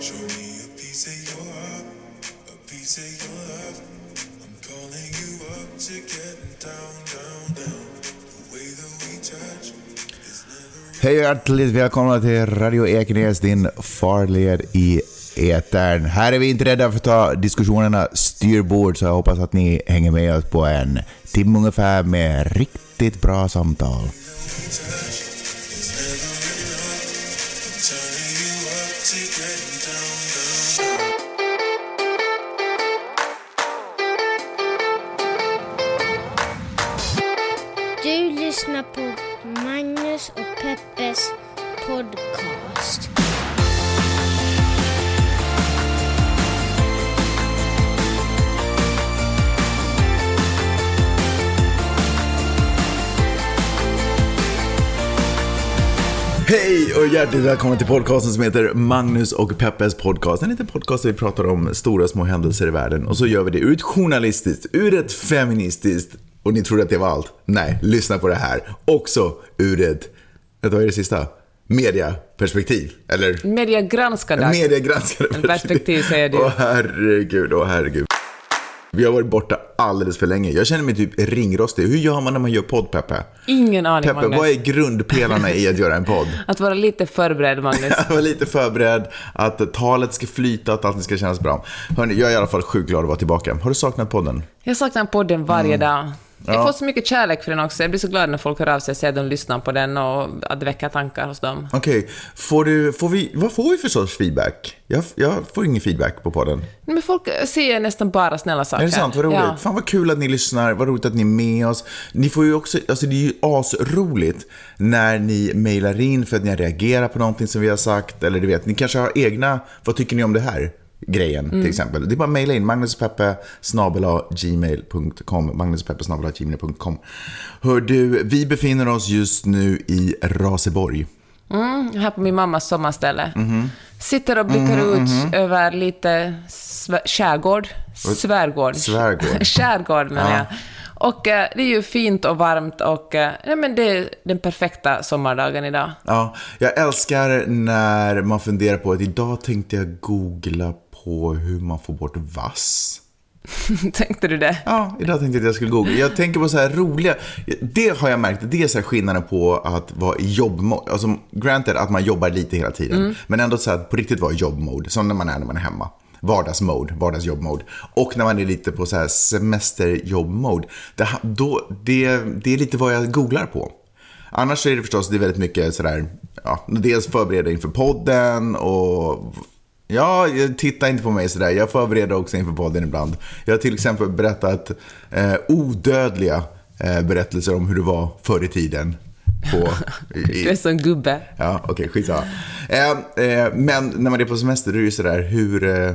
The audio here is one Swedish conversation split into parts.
Show me a piece of your heart, a piece of your love. I'm calling you up to getting down, down, down. The way that we touch is never Hej och hjärtligt välkomna till Radio Ekenäs, din farled i etern. Här är vi inte rädda för att ta diskussionerna styrbord, så jag hoppas att ni hänger med oss på en timme ungefär med riktigt bra samtal. Och hjärtligt välkomna till podcasten som heter Magnus och Peppes podcast. En liten podcast där vi pratar om stora små händelser i världen. Och så gör vi det ur ett journalistiskt, ur ett feministiskt, och ni trodde att det var allt? Nej, lyssna på det här. Också ur ett, vad är det sista? Mediaperspektiv, eller? Mediegranskande. Mediegranskande Perspektiv, säger du. Åh herregud, åh herregud. Vi har varit borta alldeles för länge. Jag känner mig typ ringrostig. Hur gör man när man gör podd, Peppe? Ingen aning, Peppe, Magnus. vad är grundpelarna i att göra en podd? Att vara lite förberedd, Magnus. Jag var lite förberedd, att talet ska flyta, att allt ska kännas bra. Hörni, jag är i alla fall sjukt glad att vara tillbaka. Har du saknat podden? Jag saknar podden varje Mm. dag. Jag får så mycket kärlek för den också. Jag blir så glad när folk hör av sig och säger att de lyssnar på den och att det väcker tankar hos dem. Okej, får du, får vi, vad får vi för sorts feedback? Jag, jag får ingen feedback på podden. Men folk säger nästan bara snälla saker. Är det sant? Vad roligt. Ja. Fan vad kul att ni lyssnar, vad roligt att ni är med oss. Ni får ju också, alltså det är ju asroligt när ni mejlar in för att ni har reagerat på någonting som vi har sagt. Eller du vet, ni kanske har egna, vad tycker ni om det här? Grejen Mm. till exempel. Det är bara att mejla in magnuspeppe gmail.com magnuspeppe gmail.com Hör du, vi befinner oss just nu i Raseborg. Mm, här på min mammas sommarställe. Mhm. Sitter och blickar ut över lite skärgård. Svärgård. Svärgård. Skärgård menar jag. Och eh, det är ju fint och varmt och eh, nej, men det är den perfekta sommardagen idag. Ja, jag älskar när man funderar på att idag tänkte jag googla på hur man får bort vass. Tänkte du det? Ja, idag tänkte jag att jag skulle googla. Jag tänker på så här roliga, det har jag märkt, det är så här skillnaden på att vara i jobbmode. Alltså, granted att man jobbar lite hela tiden, men ändå så här på riktigt vara i jobbmode, som när man är när man är hemma. Vardagsmode, vardagsjobbmode. Och när man är lite på så här semesterjobbmode. Det, då, det, det är lite vad jag googlar på. Annars är det förstås det är väldigt mycket sådär, ja, dels förbereda inför podden och Ja, titta inte på mig sådär. Jag förbereder också inför podden ibland. Jag har till exempel berättat eh, odödliga eh, berättelser om hur det var förr i tiden. På, i, Du är som gubbe. Ja, okej, okay, skitsamma. Eh, eh, men när man är på semester då är det ju sådär, hur, eh,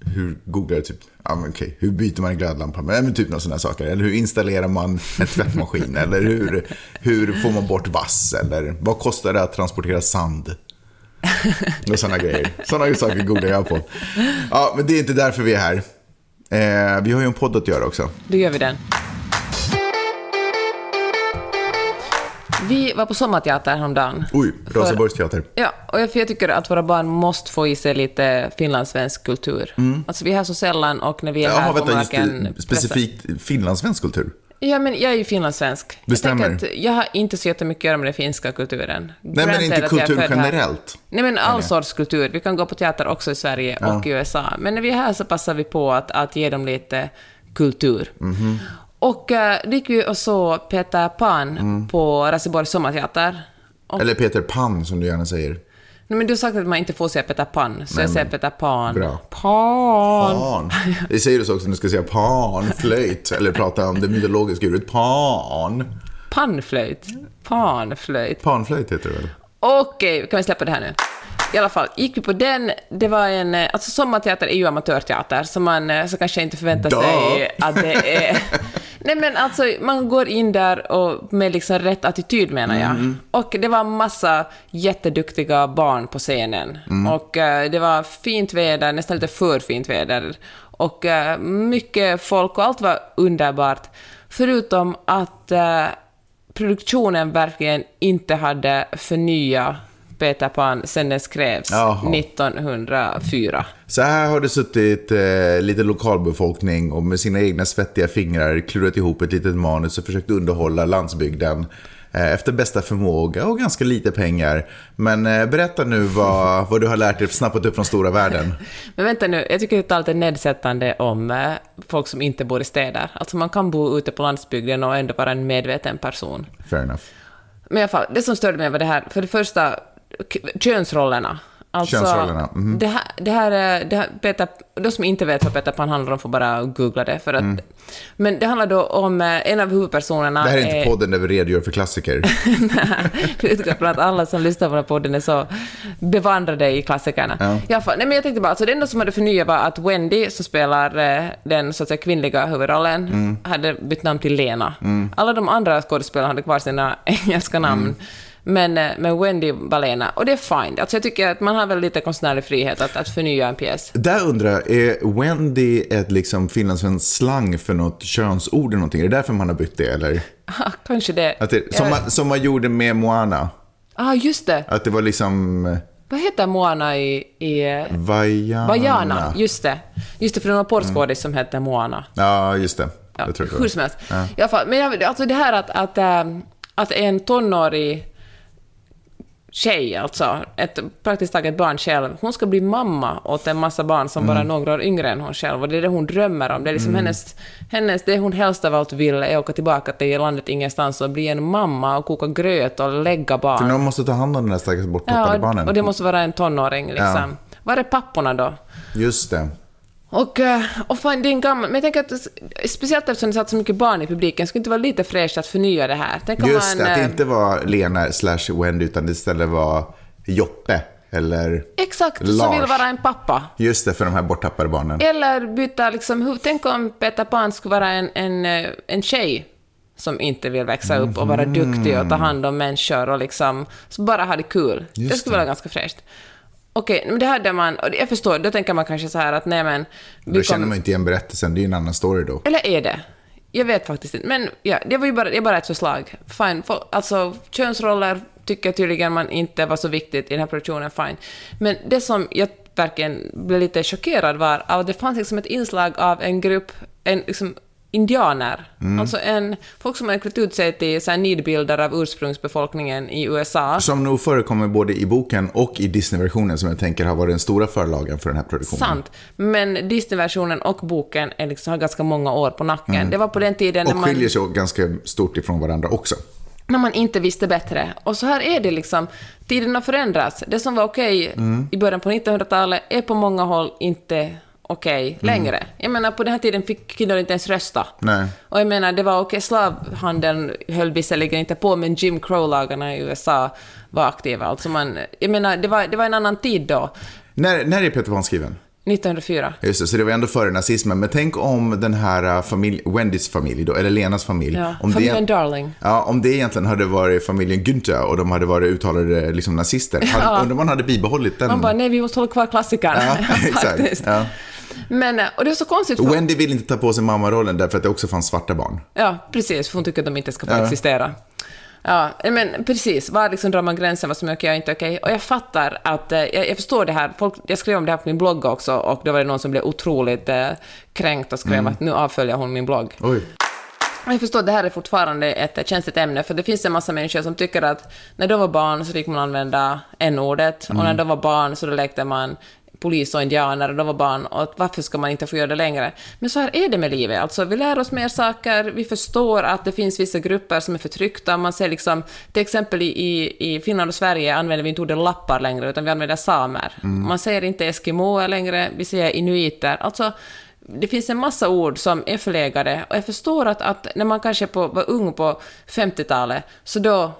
hur googlar jag typ, ja men okej, hur byter man glödlampa? Men, men typ några sådana saker. Eller hur installerar man en tvättmaskin? eller hur, hur får man bort vass? Eller vad kostar det att transportera sand? Och sådana grejer. Sådana saker googlar jag på. Ja, men det är inte därför vi är här. Eh, vi har ju en podd att göra också. Då gör vi den. Vi var på sommarteater häromdagen. Oj, Raseborgs teater. Ja, och jag, för jag tycker att våra barn måste få i sig lite finlandssvensk kultur. Alltså vi är här så sällan och när vi är här Jaha, man vänta, det, pressa- specifikt finlandssvensk kultur. Ja, men jag är ju finlandssvensk. Det jag stämmer. Att jag har inte så jättemycket att göra med den finska kulturen. Nej, men inte jag kultur generellt. Nej, men all sorts kultur. Vi kan gå på teater också i Sverige och i USA. Men när vi är här så passar vi på att, att ge dem lite kultur. Mhm. Och uh, då gick vi och såg Peter Pan Mm. på Raseborgs sommarteater. Och, Eller Peter Pan som du gärna säger. Nej, men du har sagt att man inte får säga Peter Pan, så jag säger Peter Pan. Bra. Pan. Pan. Det säger så också när du ska säga panflöjt. Eller prata om det mytologiska djuret pan. Panflöjt. Panflöjt. Panflöjt heter det väl? Okej, kan vi släppa det här nu? I alla fall, gick vi på den. Det var en... eh, Alltså sommarteater är ju amatörteater, så man eh, så kanske inte förväntar Duh. sig att det är... Nej men alltså, man går in där och med liksom rätt attityd menar jag. Mm. Och det var massa jätteduktiga barn på scenen. Mm. Och eh, det var fint väder, nästan lite för fint väder. Och eh, mycket folk och allt var underbart. Förutom att eh, produktionen verkligen inte hade förnyat Peter Pan sen den skrevs Jaha. 1904. Så här har det suttit eh, lite lokalbefolkning och med sina egna svettiga fingrar klurat ihop ett litet manus och försökt underhålla landsbygden efter bästa förmåga och ganska lite pengar. Men eh, berätta nu vad, vad du har lärt dig, snappat upp från stora världen. Men vänta nu, jag tycker att allt är nedsättande om eh, folk som inte bor i städer. Alltså man kan bo ute på landsbygden och ändå vara en medveten person. Fair enough. Men i alla fall, det som störde mig var det här, för det första, könsrollerna. Alltså, Könsrollerna, mhm. det här, det här, är- det här Peter, de som inte vet vad Peter Pan handlar om får bara googla det. För att, Men det handlar då om eh, en av huvudpersonerna... Mm. Det här är är- inte podden där vi redogör för klassiker. jag utgår från att alla som lyssnar på den här podden är så bevandrade i klassikerna. Ja. I alla fall, nej, men jag tänkte bara, alltså det enda som hade förnyat var att Wendy, som spelar eh, den så att säga, kvinnliga huvudrollen, Mm. hade bytt namn till Lena. Alla de andra skådespelarna hade kvar sina engelska namn. Mm. Men, eh, men Wendy var Lena, och det är fine. Alltså jag tycker att man har väl lite konstnärlig frihet att, att förnya en pjäs. Där undrar jag, är Wendy ett liksom finlandssvensk slang för något könsord eller någonting? Är det därför man har bytt det eller? Ah, Kanske det. Att det som, Ja. man, som man gjorde med Moana. Ah, just det. Att det var liksom eh, Vad heter Moana i... i eh, Vajana. Vajana, just det. Just det, för det var en porrskådis som hette Moana. Ja, just det. Ja, Jag tror det hur som helst. I alla fall, men jag, alltså det här att, att, att en tonårig tjej, alltså, ett, praktiskt taget barn själv, hon ska bli mamma åt en massa barn som bara är några år yngre än hon själv, och det är det hon drömmer om. Det är liksom hennes, hennes, det hon helst av allt vill är att åka tillbaka till landet ingenstans och bli en mamma och koka gröt och lägga barn. För någon måste ta hand om den där stackars borttappade Ja, barnen. och det måste vara en tonåring liksom. Var är papporna då? Just det. Och, eh, och fan, det är en gammal... Men jag tänker att, speciellt eftersom det satt så mycket barn i publiken, skulle det inte vara lite fräscht att förnya det här? Tänk Just man, det, att det eh, inte var Lena slash Wendy utan det istället var Joppe. Eller... Exakt, som Lars. vill vara en pappa. Just det, för de här borttappade barnen. Eller byta liksom... Tänk om Peter Pan skulle vara en, en, eh, en tjej som inte vill växa upp och vara duktig och ta hand om människor och liksom så bara ha det kul. det Just skulle vara ganska fräscht. Okej, men det hade man... Jag förstår, då tänker man kanske så här att nej men... Då känner kommer- man inte igen berättelsen, det är ju en annan story då. Eller är det? Jag vet faktiskt inte. Men ja, det var ju bara, det är bara ett förslag. Fine. För, alltså, könsroller tycker tydligen man inte var så viktigt i den här produktionen. Fine. Men det som jag verkligen blev lite chockerad var att det fanns liksom ett inslag av en grupp, en liksom indianer. Alltså en, folk som hade klätt ut sig till så här nidbilder av ursprungsbefolkningen i USA. Som nog förekommer både i boken och i Disney-versionen som jag tänker har varit den stora förlagen för den här produktionen. Sant. Men Disney-versionen och boken är liksom, har ganska många år på nacken. Det var på den tiden när Och man... skiljer sig ganska stort ifrån varandra också. när man inte visste bättre. Och så här är det liksom. Tiden har förändrats. Det som var okej Mm. i början på 1900-talet är på många håll inte okej längre. Jag menar, på den här tiden fick kvinnor inte ens rösta. Nej. Och jag menar, det var okej, slavhandeln höll visserligen inte på, men Jim Crow-lagarna i USA var aktiva. Alltså man, jag menar, det var, det var en annan tid då, När, när är Peter Pan skriven? 1904. Just det, så det var ändå före nazismen. Men tänk om den här äh, familj, Wendys familj då, eller Lenas familj. Ja, om familjen det, Darling. Ja, om det egentligen hade varit familjen Günther och de hade varit uttalade liksom, nazister. Hade, Undrar om man hade bibehållit den. Man bara, nej, vi måste hålla kvar klassikern. ja, exakt. Men, eh, och det är så konstigt. För, Wendy vill inte ta på sig mammarollen därför att det också fanns svarta barn. Ja, precis, för hon tycker att de inte ska få Ja. existera. Ja, men precis. Var liksom drar man gränsen vad som är okej och inte okej? Och jag fattar att, eh, jag, förstår det här, Folk, jag skrev om det här på min blogg också och då var det någon som blev otroligt eh, kränkt och skrev att nu avföljer hon min blogg. Oj. Jag förstår, det här är fortfarande ett eh, känsligt ämne, för det finns en massa människor som tycker att när de var barn så fick man använda n-ordet, och när de var barn så då lekte man polis och indianer och de var barn, och varför ska man inte få göra det längre? Men så här är det med livet, alltså vi lär oss mer saker, vi förstår att det finns vissa grupper som är förtryckta, man ser liksom, till exempel i, i, Finland och Sverige använder vi inte ordet lappar längre, utan vi använder samer. Man säger inte eskimoer längre, vi säger inuiter, alltså det finns en massa ord som är förlegade och jag förstår att, att när man kanske på, var ung på 50-talet så då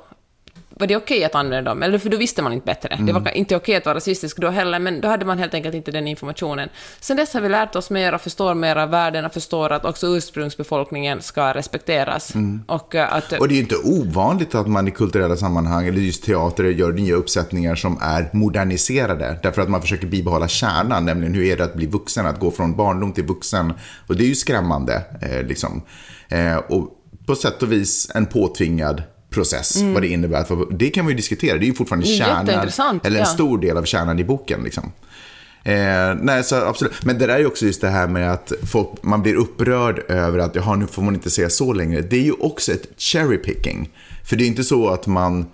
var det okej att använda dem, eller för då visste man inte bättre. Det var inte okej att vara rasistisk då heller, men då hade man helt enkelt inte den informationen. Sen dess har vi lärt oss mer och förstår mer av världen och förstår att också ursprungsbefolkningen ska respekteras. Och eh, att... Och det är ju inte ovanligt att man i kulturella sammanhang, eller just teater, gör nya uppsättningar som är moderniserade. Därför att man försöker bibehålla kärnan, nämligen hur är det att bli vuxen, att gå från barndom till vuxen. Och det är ju skrämmande, eh, liksom. Eh, och på sätt och vis en påtvingad process, vad det innebär. Det kan vi ju diskutera, det är ju fortfarande kärnan, eller en stor del av kärnan i boken. Liksom. Eh, nej, så absolut. Men det där är ju också just det här med att folk, man blir upprörd över att jaha, nu får man inte säga så längre. Det är ju också ett cherry picking. För det är inte så att man,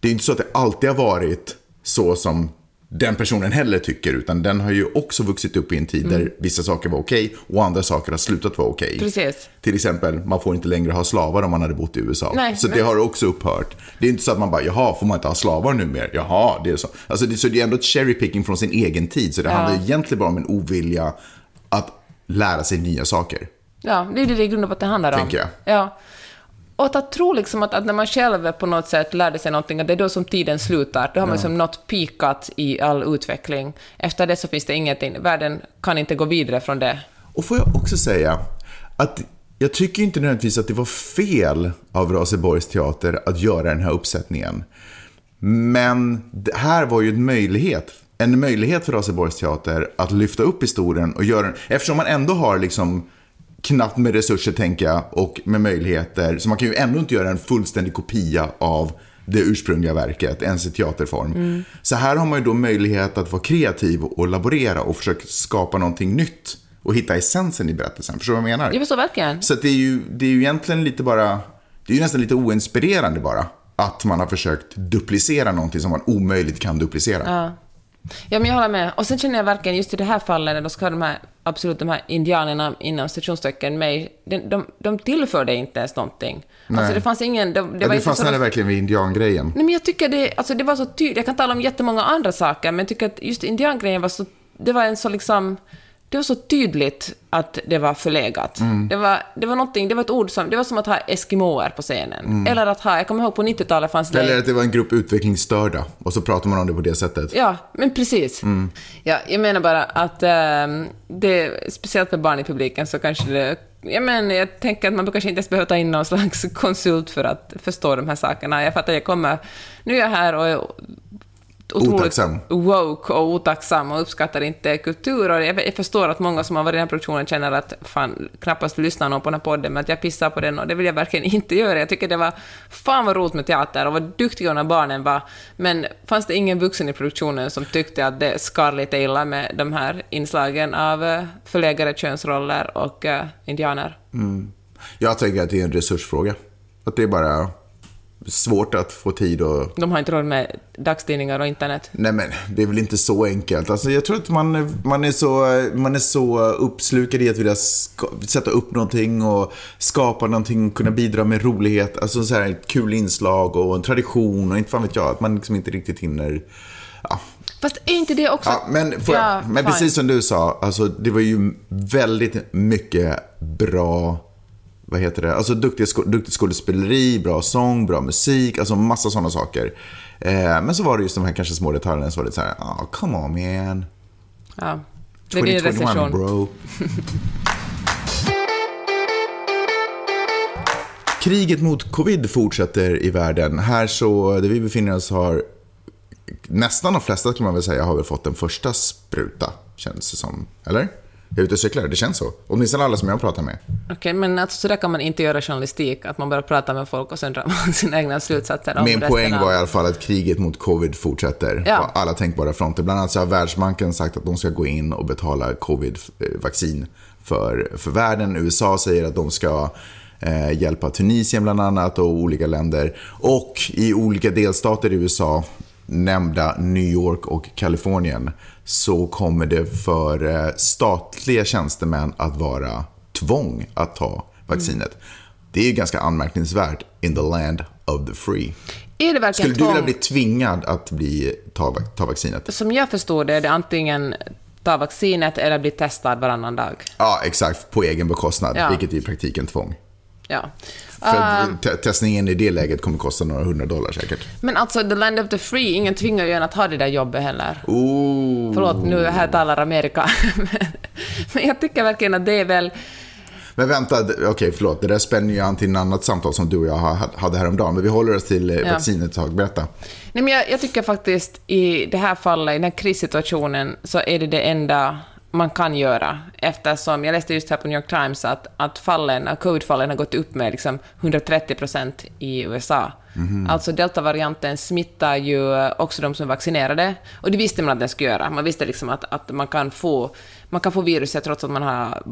det är inte så att det alltid har varit så som den personen heller tycker, utan den har ju också vuxit upp i en tid där vissa saker var okej och andra saker har slutat vara okej. Precis. Till exempel, man får inte längre ha slavar om man hade bott i USA. Nej, så nej. det har också upphört. Det är inte så att man bara, jaha, får man inte ha slavar nu mer? Jaha, det är så. Alltså, det, så det är ändå ett cherry picking från sin egen tid. Så det handlar egentligen bara om en ovilja att lära sig nya saker. Ja, det är det det i grund och botten handlar om. Tänker jag. Ja. Och att tro liksom att, att när man själv på något sätt lärde sig någonting, att det är då som tiden slutar. Då har man som något pikat i all utveckling. Efter det så finns det ingenting. Världen kan inte gå vidare från det. Och får jag också säga att jag tycker inte nödvändigtvis att det var fel av Raseborgs teater att göra den här uppsättningen. Men det här var ju en möjlighet. En möjlighet för Raseborgs teater att lyfta upp historien och göra den. Eftersom man ändå har liksom knappt med resurser tänker jag och med möjligheter. Så man kan ju ändå inte göra en fullständig kopia av det ursprungliga verket, ens i teaterform. Så här har man ju då möjlighet att vara kreativ och laborera och försöka skapa någonting nytt och hitta essensen i berättelsen. Förstår du vad jag menar? Jag förstår verkligen. Så det, är ju, det är ju egentligen lite bara, det är ju nästan lite oinspirerande bara. Att man har försökt duplicera någonting som man omöjligt kan duplicera. Ja. Ja, men jag håller med. Och sen känner jag verkligen, just i det här fallet, när de ska ha de här, absolut de här indianerna inom stationstecken med, de, de, de tillförde inte ens någonting. Alltså det fanns ingen... Det, det Ja, var du så fastnade de- verkligen vid indiangrejen. Nej, men jag tycker det, alltså det var så tydligt. Jag kan tala om jättemånga andra saker, men jag tycker att just indiangrejen var så... Det var en så liksom... Det var så tydligt att det var förlegat. Mm. Det, var, det var det var ett ord som... Det var som att ha eskimoer på scenen. Eller att ha... Jag kommer ihåg på 90-talet fanns det... Mm. Eller att det var en grupp utvecklingsstörda och så pratar man om det på det sättet. Ja, men precis. Mm. Ja, jag menar bara att ehm, det, speciellt med barn i publiken så kanske det... Jag, men, jag tänker att man kanske inte ens behöver ta in någon slags konsult för att förstå de här sakerna. Jag fattar, jag kommer... Nu är jag här och otroligt Otacksam. woke och otacksam och uppskattar inte kultur. Och jag, jag förstår att många som har varit i den här produktionen känner att fan, knappast lyssnar någon på den här podden, men att jag pissar på den och det vill jag verkligen inte göra. Jag tycker det var fan vad roligt med teater och vad duktiga de barnen var. Men fanns det ingen vuxen i produktionen som tyckte att det skar lite illa med de här inslagen av eh, förlegade könsroller och eh, indianer? Jag tänker att det är en resursfråga. Att det är bara svårt att få tid och... De har inte råd med dagstidningar och internet. Nej men, det är väl inte så enkelt. Alltså, jag tror att man, man, är så, man är så uppslukad i att vilja sätta upp någonting och skapa någonting, kunna bidra med rolighet. Alltså så här, kul inslag och en tradition och inte fan vet jag. Att man liksom inte riktigt hinner... Ja, Fast är inte det också... Ja, men jag, Ja, men precis som du sa, alltså, det var ju väldigt mycket bra, vad heter det, alltså duktig, sko- duktigt skådespeleri, bra sång, bra musik, alltså massa sådana saker. Eh, men så var det just de här kanske små detaljerna som var lite så här, oh, come on man. Ja. Det din 2021 recension. bro. Kriget mot covid fortsätter i världen. Här så, där vi befinner oss har nästan de flesta kan man väl säga har väl fått den första spruta, känns det som. Eller? Jag är ute och cyklar, det känns så. Åtminstone alla som jag pratar med. Okej, men alltså, så där kan man inte göra journalistik, att man bara pratar med folk och sen drar man sina egna slutsatser om Min poäng av- var i alla fall att kriget mot covid fortsätter Ja. på alla tänkbara fronter. Bland annat så har Världsbanken sagt att de ska gå in och betala covid-vaccin för, för världen. USA säger att de ska eh, hjälpa Tunisien bland annat och olika länder. Och i olika delstater i USA, nämnda New York och Kalifornien, så kommer det för eh, statliga tjänstemän att vara tvång att ta vaccinet. Det är ju ganska anmärkningsvärt in the land of the free. Är det verkligen Skulle du vilja bli tvingad att bli, ta, ta vaccinet? Som jag förstår det, är det antingen ta vaccinet eller bli testad varannan dag. Ja, exakt. På egen bekostnad, Ja. vilket är i praktiken tvång. Ja. För Ah, te- testningen i det läget kommer kosta några hundra dollar säkert. men alltså, the land of the free, ingen tvingar ju en att ha det där jobbet heller. Oh. Förlåt, nu här talar Amerika. Men- jag tycker verkligen att det är väl... Men vänta, okej förlåt. Det där spänner ju an till en annat samtal som du och jag ha- hade häromdagen. Men vi håller oss till eh, Ja. vaccinet ett tag. Berätta. Nej, men jag, jag tycker faktiskt i det här fallet, i den här krissituationen, så är det det enda man kan göra, eftersom jag läste just här på New York Times att, att fallen, covid-fallen har gått upp med liksom 130 procent i USA. Alltså deltavarianten smittar ju också de som är vaccinerade, och det visste man att den skulle göra. Man visste liksom att, att man, kan få, man kan få viruset trots att man har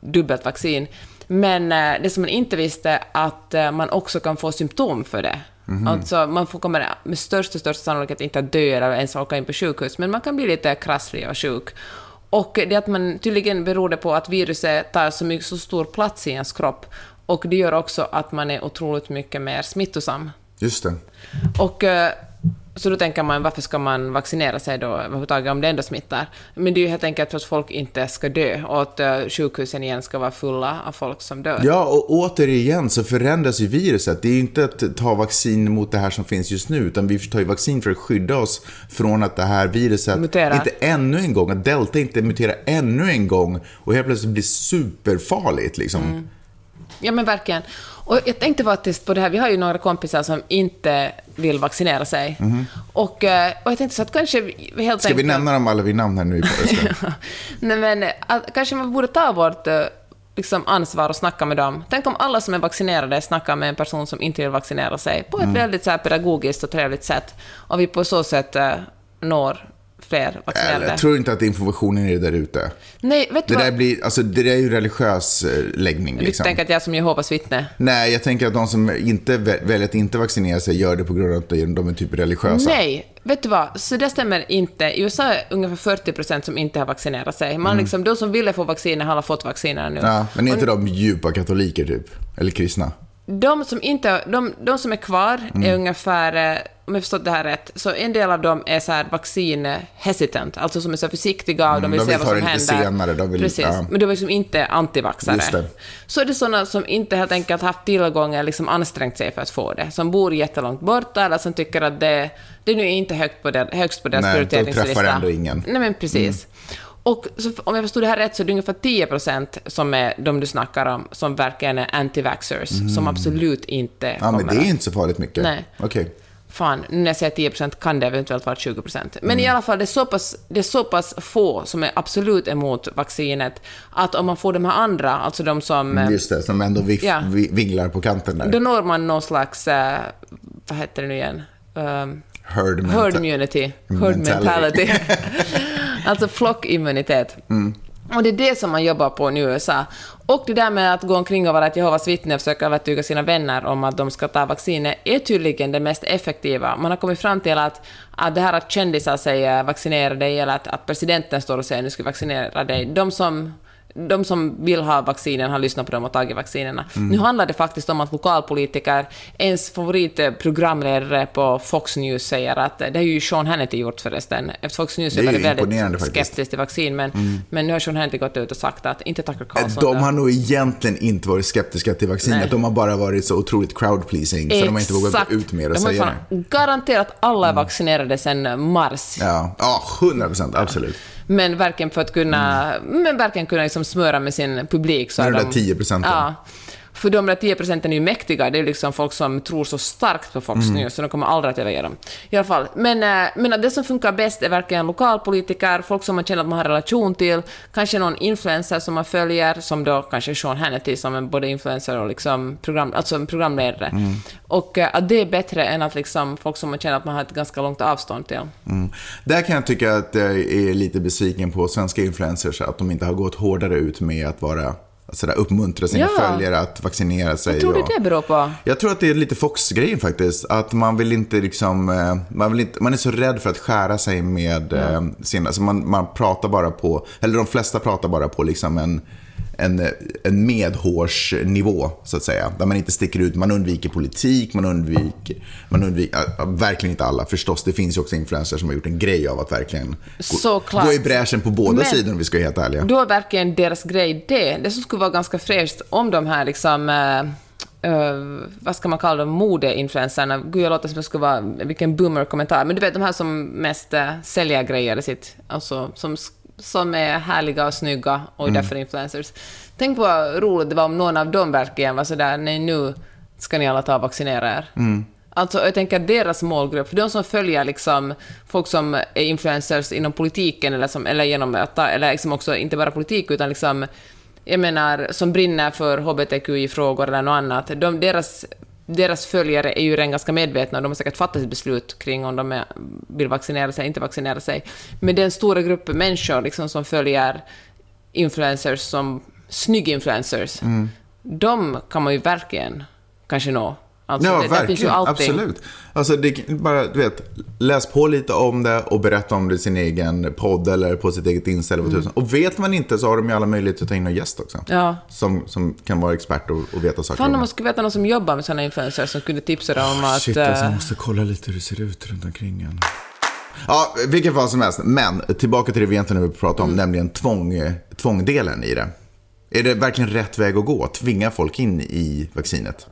dubbelt vaccin. Men eh, det som man inte visste, att eh, man också kan få symptom för det. Alltså man får, kommer med största, största sannolikhet inte att dö eller ens åka in på sjukhus, men man kan bli lite krasslig och sjuk. Och det att man tydligen beror det på att viruset tar så, mycket, så stor plats i ens kropp, och det gör också att man är otroligt mycket mer smittosam. Just det. Och eh, så då tänker man, varför ska man vaccinera sig då överhuvudtaget om det ändå smittar? Men det är ju helt enkelt för att folk inte ska dö och att eh, sjukhusen igen ska vara fulla av folk som dör. Ja, och återigen så förändras ju viruset. Det är ju inte att ta vaccin mot det här som finns just nu, utan vi tar ju vaccin för att skydda oss från att det här viruset Muterar. inte ännu en gång, att delta inte muterar ännu en gång och helt plötsligt blir superfarligt liksom. Mm. Ja, men verkligen. Och jag tänkte faktiskt på det här, vi har ju några kompisar som inte vill vaccinera sig. Och, eh, och jag tänkte så att kanske vi vi helt. Ska vi enkelt... nämna dem alla vid namn här nu i podden? Nej, men att, kanske man borde ta vårt eh, liksom, ansvar och snacka med dem. Tänk om alla som är vaccinerade snackar med en person som inte vill vaccinera sig på ett Mm. väldigt så här, pedagogiskt och trevligt sätt. Och vi på så sätt eh, når fler vaccinerade. Jag tror inte att informationen är där ute. Nej, vet du Det vad? där, blir, alltså, det där är ju religiös eh, läggning. Du Liksom. tänker att jag är som Jehovas vittne? Nej, jag tänker att de som inte vä- väljer att inte vaccinera sig gör det på grund av att de är typ religiösa. Nej, vet du vad? Så det stämmer inte. I USA är ungefär 40 procent som inte har vaccinerat sig. Man liksom, de som ville få vacciner har alla fått vacciner nu. Mm. Ja, men är inte de djupa katoliker typ? Eller kristna? De som, inte, de, de som är kvar Mm. är ungefär, eh, om jag förstått det här rätt, så en del av dem är så här vaccin-hesitant, alltså som är så försiktiga och de vill Mm, de se vill vad ta som händer. senare, de vill- Precis, ja. men de är liksom inte antivaxare. Så är det sådana som inte helt enkelt haft tillgång eller liksom ansträngt sig för att få det, som bor jättelångt borta eller som tycker att det, det nu är inte högt på det, högst på deras Nej, de prioriteringslista. träffar ändå ingen. Nej, men precis. Och så, om jag förstod det här rätt så är det ungefär 10 procent som är de du snackar om, som verkligen är anti-vaxxers, som absolut inte Mm. Ja, men det är inte så farligt mycket. Nej. Okej. Fan, nu när jag säger 10 procent kan det eventuellt vara 20 procent. Men Mm. i alla fall, det är, så pass, det är så pass få som är absolut emot vaccinet, att om man får de här andra, alltså de som... eh, Just det, som ändå vif- Ja. vi- vinglar på kanten där. Då når man någon slags, eh, vad heter det nu igen? Um, Herd, menta- herd immunity. Herd Mentality. mentality. alltså flockimmunitet. Och det är det som man jobbar på nu i USA. Och det där med att gå omkring och vara ett Jehovas vittne och försöka övertyga sina vänner om att de ska ta vaccinet är tydligen det mest effektiva. Man har kommit fram till att, att det här att kändisar säger vaccinera dig eller att, att presidenten står och säger nu ska vi vaccinera dig, de som de som vill ha vaccinen har lyssnat på dem och tagit vaccinerna. Nu handlar det faktiskt om att lokalpolitiker, ens favoritprogramledare på Fox News säger att, det har ju Sean Hannity gjort förresten, efter Fox News Det är är väldigt skeptisk till vaccin, men, men nu har Sean Hannity gått ut och sagt att, inte Tucker Carlson. De har nog egentligen inte varit skeptiska till vaccinet. Nej. De har bara varit så otroligt crowd pleasing så de har inte vågat gå ut mer och De säga det. Garanterat alla är vaccinerade sedan mars. Ja, ja 100 procent, absolut. Men verkligen för att kunna, men verkligen kunna liksom smöra med sin publik. Så är de där 10 procenten. Ja. För de där 10 procenten är ju mäktiga. Det är liksom folk som tror så starkt på Fox Mm. News, så de kommer aldrig att överge dem. I alla fall. Men, eh, men det som funkar bäst är verkligen lokalpolitiker, folk som man känner att man har relation till, kanske någon influencer som man följer, som då kanske Sean Hannity som är både influencer och liksom program, alltså en programledare. Mm. Och eh, att det är bättre än att liksom folk som man känner att man har ett ganska långt avstånd till. Mm. Där kan jag tycka att jag är lite besviken på svenska influencers, att de inte har gått hårdare ut med att vara sådär, uppmuntra sina Ja. följare att vaccinera sig. Vad tror du det beror på? Jag tror att det är lite Fox-grejen faktiskt. Att man vill inte liksom, eh, man, vill inte, man är så rädd för att skära sig med eh, sin, alltså man, man pratar bara på, eller de flesta pratar bara på liksom en, en, en medhårsnivå så att säga. Där man inte sticker ut, man undviker politik, man undviker, man undviker, ja, verkligen inte alla förstås. Det finns ju också influencers som har gjort en grej av att verkligen gå, Såklart. gå i bräschen på båda Men- sidor om vi ska vara helt ärliga. Då är verkligen deras grej det. Det som skulle vara ganska fräscht om de här liksom... eh, eh, vad ska man kalla dem? Modeinfluencerna. Gud, jag låter som jag skulle vara... Vilken boomer-kommentar. Men du vet, de här som mest uh, säljer grejer i sitt... Alltså, som, som är härliga och snygga och är därför influencers. Tänk vad roligt det var om någon av dem verkligen var sådär, nej nu ska ni alla ta och vaccinera er. Alltså, jag tänker att deras målgrupp, för de som följer liksom folk som är influencers inom politiken eller, som, eller genom att ta- eller liksom också inte bara politik utan liksom, jag menar, som brinner för hbtqi-frågor eller något annat, de, deras, deras följare är ju redan ganska medvetna och de har säkert fattat ett beslut kring om de är, vill vaccinera sig eller inte vaccinera sig. Men den stora gruppen människor liksom, som följer influencers som snygg-influencers, Mm. de kan man ju verkligen kanske nå. Alltså, Ja, det, det finns ju verkligen. allting. Absolut. Alltså, det, bara, du vet, läs på lite om det och berätta om det i sin egen podd eller på sitt eget Insta eller vad tusan. Och vet man inte så har de ju alla möjligheter att ta in en gäst också. Mm. Ja. Som, som kan vara expert och, och veta saker Fan, om man skulle veta någon som jobbar med sådana influencers som kunde tipsa dem om att... Shit, alltså, jag eh, måste kolla lite hur det ser ut runt omkring en. Ja, vilket fall som helst. Men tillbaka till det vi egentligen vill prata om, Mm. nämligen tvång, tvångdelen i det. Är det verkligen rätt väg att gå? Tvinga folk in i vaccinet?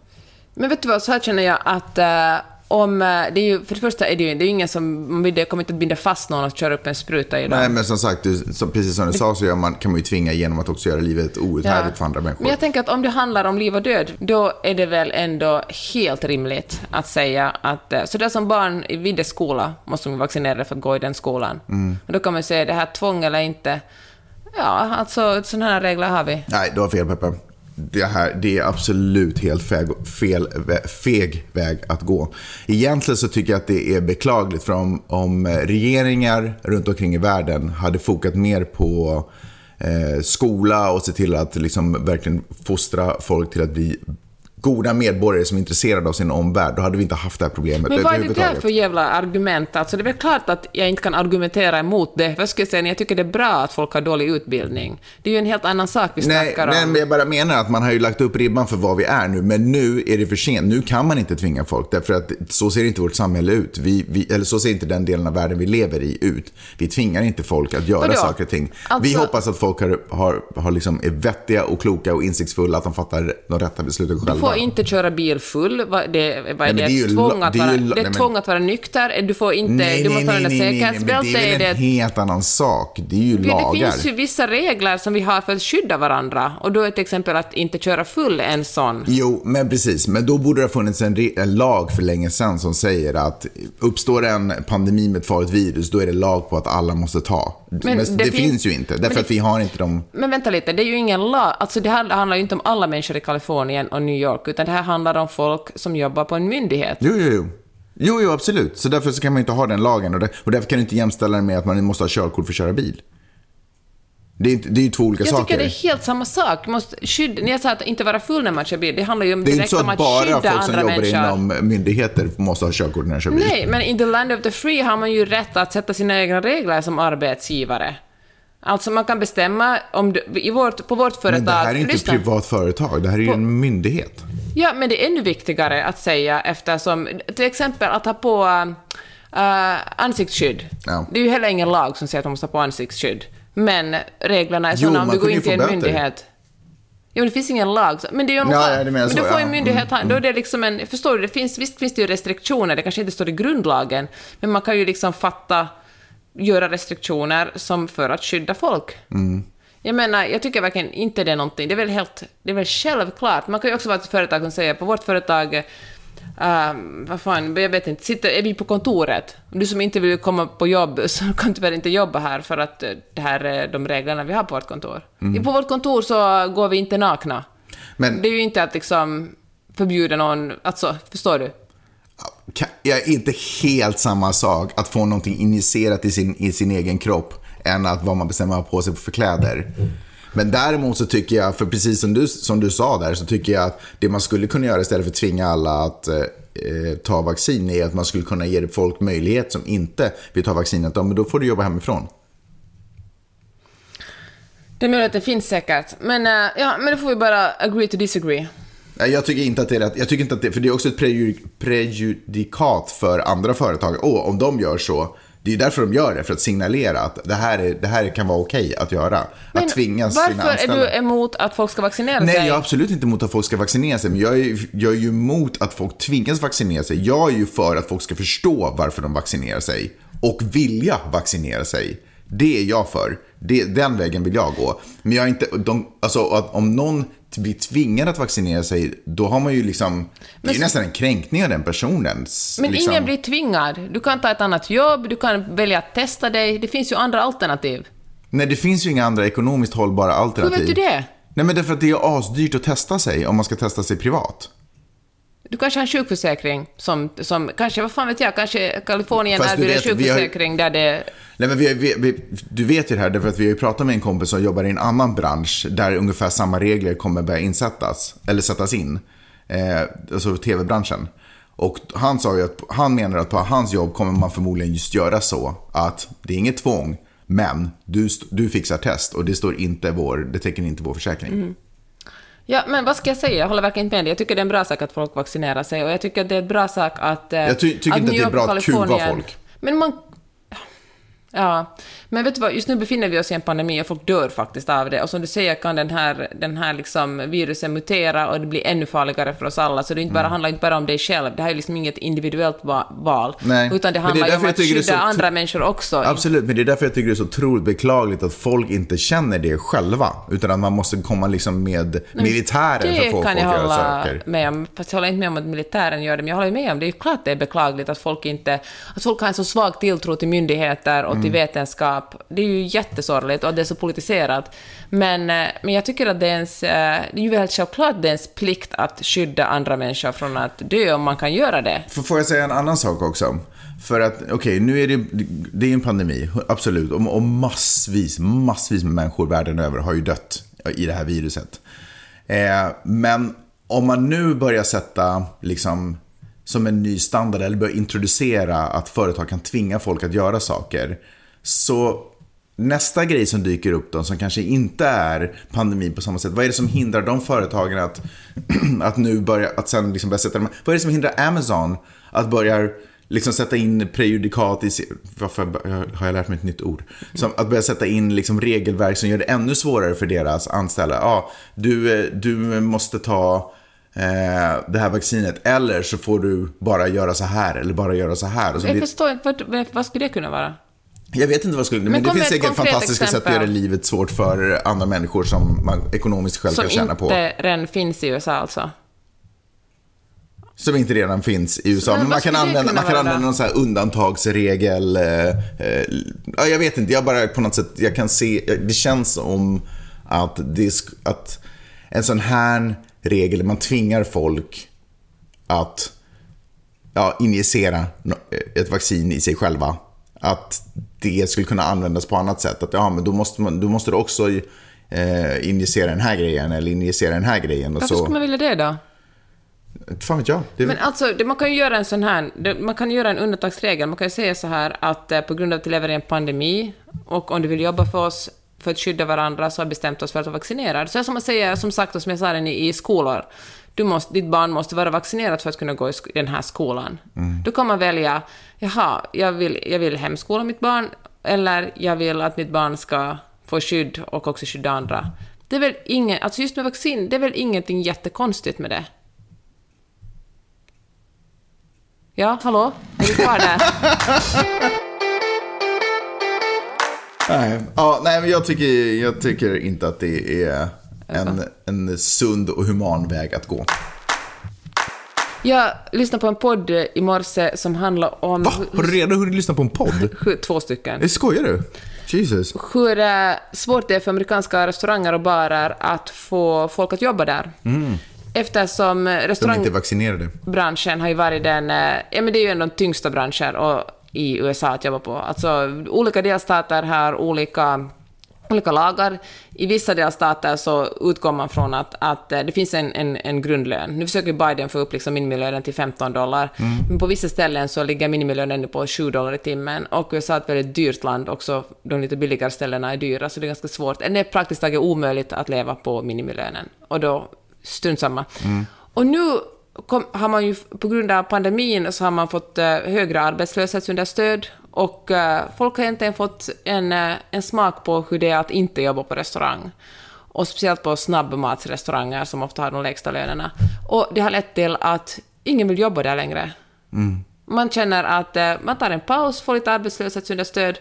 Men vet du vad, så här känner jag att eh, om... eh, det är ju, för det första är det ju det är ju ingen som... Man vill- det kommer inte att binda fast någon att köra upp en spruta i dem. Nej, men som sagt, du, så, precis som du sa så man, kan man ju tvinga genom att också göra livet outhärdligt för andra människor. Men jag tänker att om det handlar om liv och död, då är det väl ändå helt rimligt att säga att... eh, Så där som barn i Vidde skola måste de vaccinera för att gå i den skolan. Mm. Och då kan man säga, det här tvång eller inte... Ja, alltså sådana här regler har vi. Nej, du har fel Peppe. Det, här, det är absolut helt feg, fel, feg väg att gå. Egentligen så tycker jag att det är beklagligt för om, om regeringar runt omkring i världen hade fokat mer på eh, skola och se till att liksom verkligen fostra folk till att bli goda medborgare som är intresserade av sin omvärld, då hade vi inte haft det här problemet Men vad är det där för jävla argument? Alltså det är väl klart att jag inte kan argumentera emot det. Vad ska jag säga? Jag tycker det är bra att folk har dålig utbildning. Det är ju en helt annan sak vi Nej, snackar nej, om. men jag bara menar att man har ju lagt upp ribban för vad vi är nu, men nu är det för sent. Nu kan man inte tvinga folk, därför att så ser inte vårt samhälle ut. Vi, vi, eller så ser inte den delen av världen vi lever i ut. Vi tvingar inte folk att göra Vadå? saker och ting. Vi Alltså- hoppas att folk har, har, har liksom, är vettiga och kloka och insiktsfulla, att de fattar de rätta besluten själva. Får inte köra bil full. Det, vad är men det? det är tvång att det vara, det är nej, tvång att vara nykter. Du får inte... du måste ha den där säkerhetsbältet. det är väl en helt annan sak. Det är ju Det lagar. finns ju vissa regler som vi har för att skydda varandra. Och då är till exempel att inte köra full en sån. Jo, men precis. Men då borde det ha funnits en, en lag för länge sedan som säger att uppstår en pandemi med ett farligt virus, då är det lag på att alla måste ta. Men, det, det finns, ju inte, men därför det- att vi har inte de... Men vänta lite, det är ju ingen lag. Alltså det här handlar ju inte om alla människor i Kalifornien och New York, utan det här handlar om folk som jobbar på en myndighet. Jo, jo, jo. Jo, jo, absolut. Så därför så kan man inte ha den lagen. Och, det, och därför kan du inte jämställa den med att man måste ha körkort för att köra bil. Det är, det är ju två olika Jag saker. tycker det är helt samma sak. Måste skydda, när jag sa att inte vara full när man kör bil, det handlar ju om Det är inte direkt så att att bara skydda folk som jobbar människor. inom myndigheter måste ha körkort när de kör bil. Nej, men in the land of the free har man ju rätt att sätta sina egna regler som arbetsgivare. Alltså man kan bestämma om du, i vårt, på vårt företag... Men det här är inte ett privat företag, det här är ju en myndighet. Ja, men det är ännu viktigare att säga eftersom, till exempel att ha på äh, ansiktsskydd. Ja. Det är ju heller ingen lag som säger att man måste ha på ansiktsskydd. Men reglerna är Jo, sådana om du går in till en myndighet. Jo, det finns ingen lag. Men det är ju en Ja, lag. men så, då får ja. en myndighet ha, då är det liksom en, förstår du, det finns, visst finns det ju restriktioner, det kanske inte står i grundlagen, men man kan ju liksom fatta, göra restriktioner som för att skydda folk. Mm. Jag menar, jag tycker verkligen inte det är någonting, det är väl helt, det är väl självklart. Man kan ju också vara ett företag som säger, på vårt företag, äh, vad fan, jag vet inte, sitter, är vi på kontoret, du som inte vill komma på jobb så kan tyvärr inte jobba här för att eh, det här är de reglerna vi har på vårt kontor. På vårt kontor så går vi inte nakna. Mm. Men Det är ju inte att liksom förbjuda någon, alltså, förstår du? Jag är inte helt samma sak att få någonting injicerat i sin, i sin egen kropp än att vad man bestämmer på sig för kläder. Men däremot så tycker jag, för precis som du, som du sa där, så tycker jag att det man skulle kunna göra istället för att tvinga alla att eh, ta vaccin är att man skulle kunna ge folk möjlighet som inte vill ta vaccinet, ja, men då får du jobba hemifrån. Det är möjligt det finns säkert, men, eh, ja, men då får vi bara agree to disagree. Jag tycker inte att det är rätt. Jag tycker inte att det, för det är också ett preju, prejudikat för andra företag. Åh, om de gör så, det är därför de gör det, för att signalera att det här, är, det här kan vara okej att göra. att tvinga sina varför är du emot att folk ska vaccinera Nej, sig? jag är absolut inte emot att folk ska vaccinera sig, men jag är, jag är ju emot att folk tvingas vaccinera sig. Jag är ju för att folk ska förstå varför de vaccinerar sig och vilja vaccinera sig. Det är jag för. Det, den vägen vill jag gå. Men jag är inte, de, alltså att om någon blir tvingad att vaccinera sig, då har man ju liksom, det är ju nästan en kränkning av den personens... Men liksom, ingen blir tvingad. Du kan ta ett annat jobb, du kan välja att testa dig. Det finns ju andra alternativ. Nej, det finns ju inga andra ekonomiskt hållbara Hur alternativ. vet du det? Nej, men därför att det är asdyrt att testa sig om man ska testa sig privat. Du kanske har en sjukförsäkring som, som kanske, vad fan vet jag, kanske Kalifornien Fast erbjuder vet, vi har- sjukförsäkring där det... Nej, men vi, vi, vi, du vet ju det här, därför att vi har ju pratat med en kompis som jobbar i en annan bransch där ungefär samma regler kommer börja insättas, eller sättas in. Eh, alltså tv-branschen. Och han sa ju att, han menar att på hans jobb kommer man förmodligen just göra så att det är inget tvång, men du, du fixar test och det står inte vår, det täcker inte vår försäkring. Mm. Ja, men vad ska jag säga? Jag håller verkligen inte med dig. Jag tycker det är en bra sak att folk vaccinerar sig och jag tycker att det är en bra sak att... eh, Jag ty- tycker inte att New det är bra att kuva folk. Men man... Ja, men vet du vad, just nu befinner vi oss i en pandemi och folk dör faktiskt av det. Och som du säger kan den här, den här liksom virusen mutera och det blir ännu farligare för oss alla. Så det är inte bara, handlar inte bara om dig själv, det här är liksom inget individuellt va- val. Nej, Utan det det är handlar därför om jag att det är skydda så andra människor också. Absolut, men det är därför jag tycker det är så otroligt beklagligt att folk inte känner det själva. Utan att man måste komma liksom med militären för att Det få kan folk jag att göra hålla saker. med om. Fast jag håller inte med om att militären gör det, men jag håller med om det. är ju klart det är beklagligt att folk inte... Att folk har en så svag tilltro till myndigheter och Mm. till äktenskap, Det är ju jättesorgligt och att det är så politiserat. Men, eh, men jag tycker att det är, ens, eh, det är ju helt självklart det är ens plikt att skydda andra människor från att dö om man kan göra det. Får- Får jag säga en annan sak också? För att, okej, nu är det, det är en pandemi, absolut. Och, och massvis, massvis med människor världen över har ju dött i det här viruset. Eh, men om man nu börjar sätta, liksom, som en ny standard, eller börjar introducera att företag kan tvinga folk att göra saker. Så nästa grej som dyker upp då, som kanske inte är pandemi på samma sätt. Vad är det som hindrar de företagen att, att nu börja, att sen liksom börja sätta dem, Vad är det som hindrar Amazon att börja liksom sätta in prejudikat i, varför har jag lärt mig ett nytt ord? Som att börja sätta in liksom regelverk som gör det ännu svårare för deras anställda. Ja, du, eh, du måste ta eh, det här vaccinet eller så får du bara göra så här eller bara göra så här. Jag förstår inte, vad, vad skulle det kunna vara? Jag vet inte vad jag skulle... Men, Men det finns säkert fantastiska sätt att exempel. göra livet svårt för andra människor som man ekonomiskt själv Som kan tjäna inte på. redan finns i USA alltså. Som inte redan finns i USA. Men Men, man kan använda, man kan använda någon sån här undantagsregel. Eh, eh, ja, jag vet inte, jag bara på något sätt, jag kan se, det känns som att, det, att en sån här regel, man tvingar folk att ja, injicera ett vaccin i sig själva. Att det skulle kunna användas på annat sätt. Att ja, men då måste, man, då måste du också eh, injicera den här grejen eller injicera den här grejen. Och Varför så, skulle man vilja det då? Fan vet jag. Det, Men alltså, det, man kan ju göra en sån här, man kan göra en undantagsregel. Man kan ju säga så här att eh, på grund av att vi lever i en pandemi och om du vill jobba för oss för att skydda varandra så har vi bestämt oss för att vara vaccinerad. Så som man säger, som sagt, och som jag sa redan i, i skolor, du måste, ditt barn måste vara vaccinerat för att kunna gå i den här skolan. Då kan man välja, jaha, jag vill, jag vill hemskola mitt barn, eller jag vill att mitt barn ska få skydd och också skydda andra. Det är väl inget, alltså just med vaccin, det är väl ingenting jättekonstigt med det. Ja, hallå? Är du kvar där? Nej, ja, nej men jag tycker, jag tycker inte att det är en, en sund och human väg att gå. Jag lyssnade på en podd i morse som handlar om... Va? Har du redan hunnit lyssna på en podd? Två stycken. Eh, Skojar du? Jesus. Hur eh, svårt det är för amerikanska restauranger och barer att få folk att jobba där. Eftersom De är restaurang... inte vaccinerade. branschen har ju varit den, eh, ja men det är ju en av de tyngsta branscher och, i USA att jobba på. Alltså olika delstater har olika, olika lagar. I vissa delstater så utgår man från att, att eh, det finns en, en, en grundlön. Nu försöker Biden få upp liksom minimilönen till 15 dollar, men på vissa ställen så ligger minimilönen på 7 dollar i timmen. Och USA är ett väldigt dyrt land, också de lite billigare ställena är dyra, så det är ganska svårt. Det är praktiskt taget omöjligt att leva på minimilönen. Och då, strunt samma. Och nu kom, har man ju, på grund av pandemin så har man fått eh, högre arbetslöshetsunderstöd och eh, folk har egentligen fått en, eh, en smak på hur det är att inte jobba på restaurang. Och speciellt på snabbmatsrestauranger som ofta har de lägsta lönerna. Och det har lett till att ingen vill jobba där längre. Man känner att eh, man tar en paus, får lite arbetslöshetsunderstöd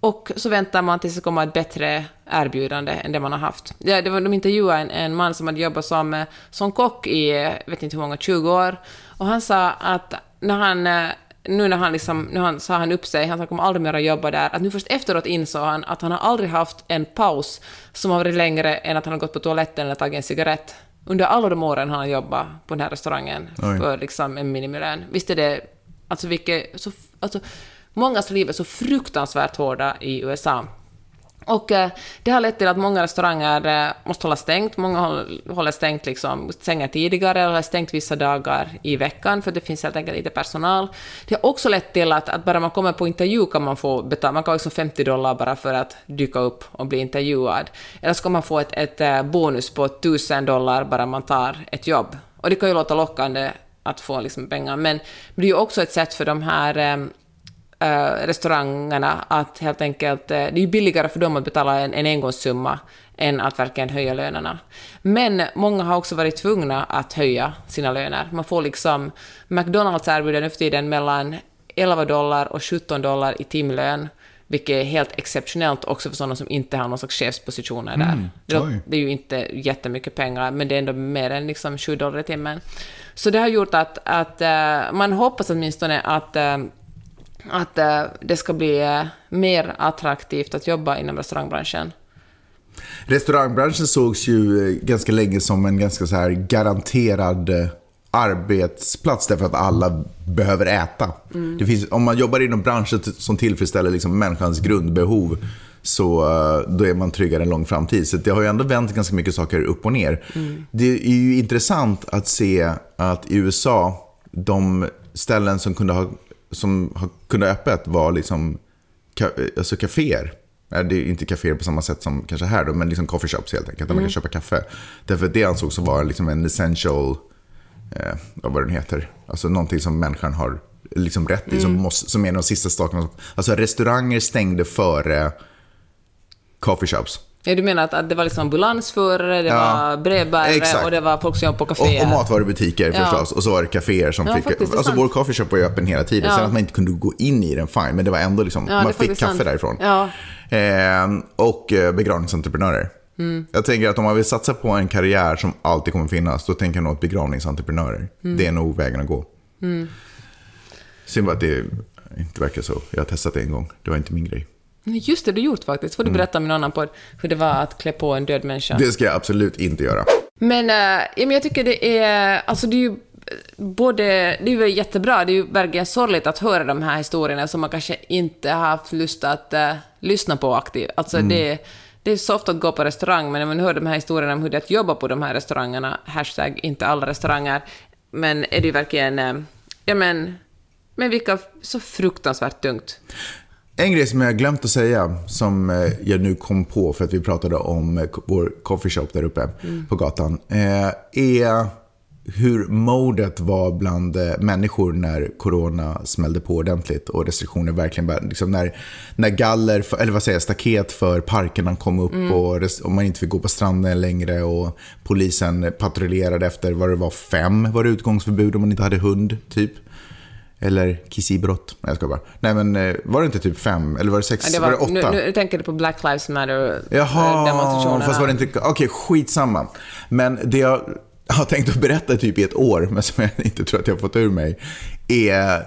Och så väntar man tills det kommer ett bättre erbjudande än det man har haft. Ja, det var, de intervjuade en, en man som hade jobbat som, som kock i, vet inte hur många, 20 år. Och han sa att när han, nu när han liksom, nu han, sa han upp sig, han kommer aldrig mer att jobba där, att nu först efteråt insåg han att han har aldrig haft en paus som har varit längre än att han har gått på toaletten eller tagit en cigarett. Under alla de åren han har jobbat på den här restaurangen Oj. för liksom en minimilön. Visst är det, alltså vilket, så, alltså, mångas liv är så fruktansvärt hårda i USA. Och eh, det har lett till att många restauranger eh, måste hålla stängt. Många håller stängt liksom, stänger tidigare eller stängt vissa dagar i veckan för det finns helt enkelt inte personal. Det har också lett till att, att bara man kommer på intervju kan man få betala, man kan ha liksom 50 dollar bara för att dyka upp och bli intervjuad. Eller så kan man få ett, ett eh, bonus på 1000 dollar bara man tar ett jobb. Och det kan ju låta lockande att få liksom pengar, men det är ju också ett sätt för de här eh, restaurangerna att helt enkelt, eh, det är billigare för dem att betala en, en engångssumma än att verkligen höja lönerna. Men många har också varit tvungna att höja sina löner. Man får liksom, McDonalds erbjuder nu för tiden mellan 11 dollar och 17 dollar i timlön, vilket är helt exceptionellt också för sådana som inte har någon slags chefspositioner där. Det, oj. det är ju inte jättemycket pengar, men det är ändå mer än liksom 7 dollar i timmen. Så det har gjort att, att eh, man hoppas åtminstone att eh, att eh, det ska bli eh, mer attraktivt att jobba inom restaurangbranschen. Restaurangbranschen sågs ju eh, ganska länge som en ganska så här garanterad arbetsplats därför att alla behöver äta. Det finns, om man jobbar inom branscher som tillfredsställer liksom människans grundbehov så då är man tryggare en lång framtid. Så det har ju ändå vänt ganska mycket saker upp och ner. Det är ju intressant att se att i USA, de ställen som kunde ha, som kunde ha öppet var liksom alltså kaféer. Nej, Det är inte kaféer på samma sätt som kanske här då, men liksom coffee shops helt enkelt. Där man kan köpa kaffe. Därför att det ansågs vara liksom en essential, eh, vad den heter. Alltså någonting som människan har liksom rätt i, som, måste, som är en av de sista sakerna. Alltså restauranger stängde före coffee shops. Ja, du menar att, det var liksom ambulansförare, det Ja, var brevbärare och det var folk som jobbade på Och, kaféer? och matvarubutiker Ja. förstås. Och så var det kaféer som Ja, fick... faktiskt, Alltså vår coffee shop var ju öppen hela tiden. Ja. Sen att man inte kunde gå in i den, fine. Men det var ändå liksom, man fick kaffe sant. därifrån. Ehm, och eh, begravningsentreprenörer. Mm. Jag tänker att om man vill satsa på en karriär som alltid kommer finnas, då tänker jag nog att begravningsentreprenörer, Mm. det är nog vägen att gå. Synd bara att det inte verkar så. Jag har testat det en gång, det var inte min grej. Just det, du gjort faktiskt. Får du berätta om en annan podd hur det var att klä på en död människa? Det ska jag absolut inte göra. Men, äh, ja, men jag tycker det är, alltså det är ju både, det är ju jättebra, det är ju verkligen sorgligt att höra de här historierna som man kanske inte har haft lust att äh, lyssna på aktivt. Alltså det, det är så ofta att gå på restaurang, men när man hör de här historierna om hur det är att jobba på de här restaurangerna, hashtag inte alla restauranger, men är det ju verkligen, äh, ja men, men vilka, så fruktansvärt tungt. En grej som jag glömt att säga, som eh, jag nu kom på för att vi pratade om eh, vår coffeeshop där uppe på gatan, eh, är hur modet var bland människor när corona smällde på ordentligt och restriktioner verkligen började, liksom när, när galler, för, eller vad säger jag, staket för parkerna kom upp och, res- och man inte fick gå på stranden längre och polisen patrullerade efter vad det var, fem var det utgångsförbud om man inte hade hund, typ. Eller kissibrott. Nej, jag ska bara. Nej, men eh, var det inte typ fem? Eller var det sex? Ja, det var, var, det nu, åtta? nu tänker du på Black Lives Matter Jaha, demonstrationerna. fast var det inte... Okej, skitsamma. Men det jag har tänkt att berätta typ i ett år, men som jag inte tror att jag har fått ur mig, är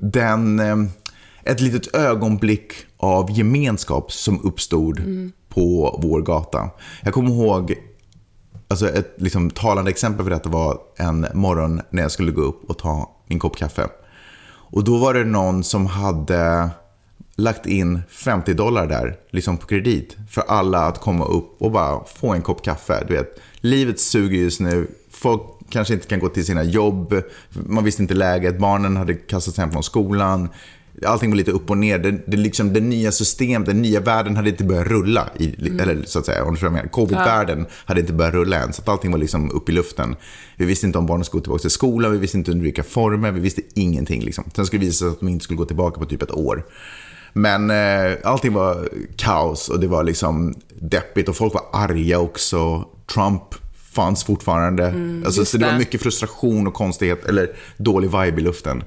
den... eh, Ett litet ögonblick av gemenskap som uppstod på vår gata. Jag kommer ihåg Alltså ett liksom, talande exempel för detta var en morgon när jag skulle gå upp och ta min kopp kaffe. Och då var det någon som hade lagt in 50 dollar där, liksom på kredit, för alla att komma upp och bara få en kopp kaffe. Du vet, livet suger just nu. Folk kanske inte kan gå till sina jobb. Man visste inte läget. Barnen hade kastats hem från skolan. Allting var lite upp och ner. Det, det, liksom, det nya systemet, den nya världen hade inte börjat rulla. I, Eller så att säga, om du menar. Covid-världen hade inte börjat rulla än. Så att allting var liksom upp i luften. Vi visste inte om barnen skulle gå tillbaka till skolan. Vi visste inte under vilka former. Vi visste ingenting. Liksom. Sen skulle det visa sig att de inte skulle gå tillbaka på typ ett år. Men eh, allting var kaos och det var liksom deppigt och folk var arga också. Trump fanns fortfarande. alltså, just så det var det. mycket frustration och konstighet, eller dålig vibe i luften.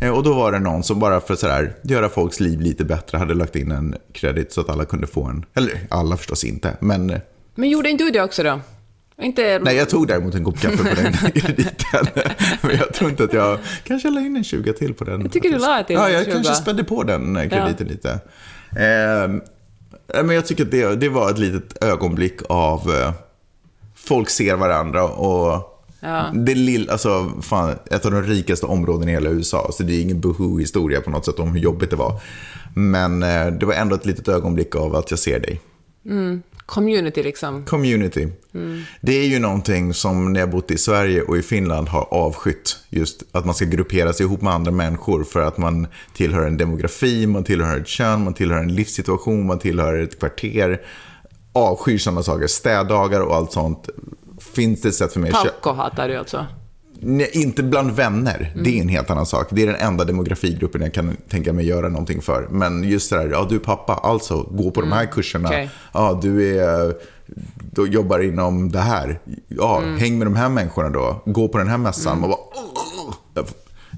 Eh, Och då var det någon som bara för att sådär, göra folks liv lite bättre hade lagt in en kredit så att alla kunde få en. Eller alla förstås inte, men eh, Men gjorde inte du det också då? Inte... nej, jag tog däremot en kopp kaffe på den krediten. Men jag tror inte att jag, kanske la in en 20 till på den. Jag tycker du la till Ja, jag 20. kanske spände på den eh, krediten lite. Eh, men jag tycker att det, det var ett litet ögonblick av eh, folk ser varandra och Ja. det lilla, alltså fan, ett av de rikaste områdena i hela USA. Så det är ingen boho-historia på något sätt om hur jobbigt det var. Men eh, det var ändå ett litet ögonblick av att jag ser dig. Community liksom. Community. Det är ju någonting som när jag bott i Sverige och i Finland har avskytt. Just att man ska gruppera sig ihop med andra människor för att man tillhör en demografi, man tillhör ett kön, man tillhör en livssituation, man tillhör ett kvarter. Avskyr sådana saker. Städdagar och allt sånt. Finns det ett sätt för mig att Palko hatar du alltså. Nej, inte bland vänner. Det Mm. är en helt annan sak. Det är den enda demografigruppen jag kan tänka mig göra någonting för. Men just det där, ja du är pappa, alltså gå på de här kurserna. Mm. Okej. Ja, du är, du jobbar inom det här. Ja, Mm. häng med de här människorna då. Gå på den här mässan. Man bara, "Ugh."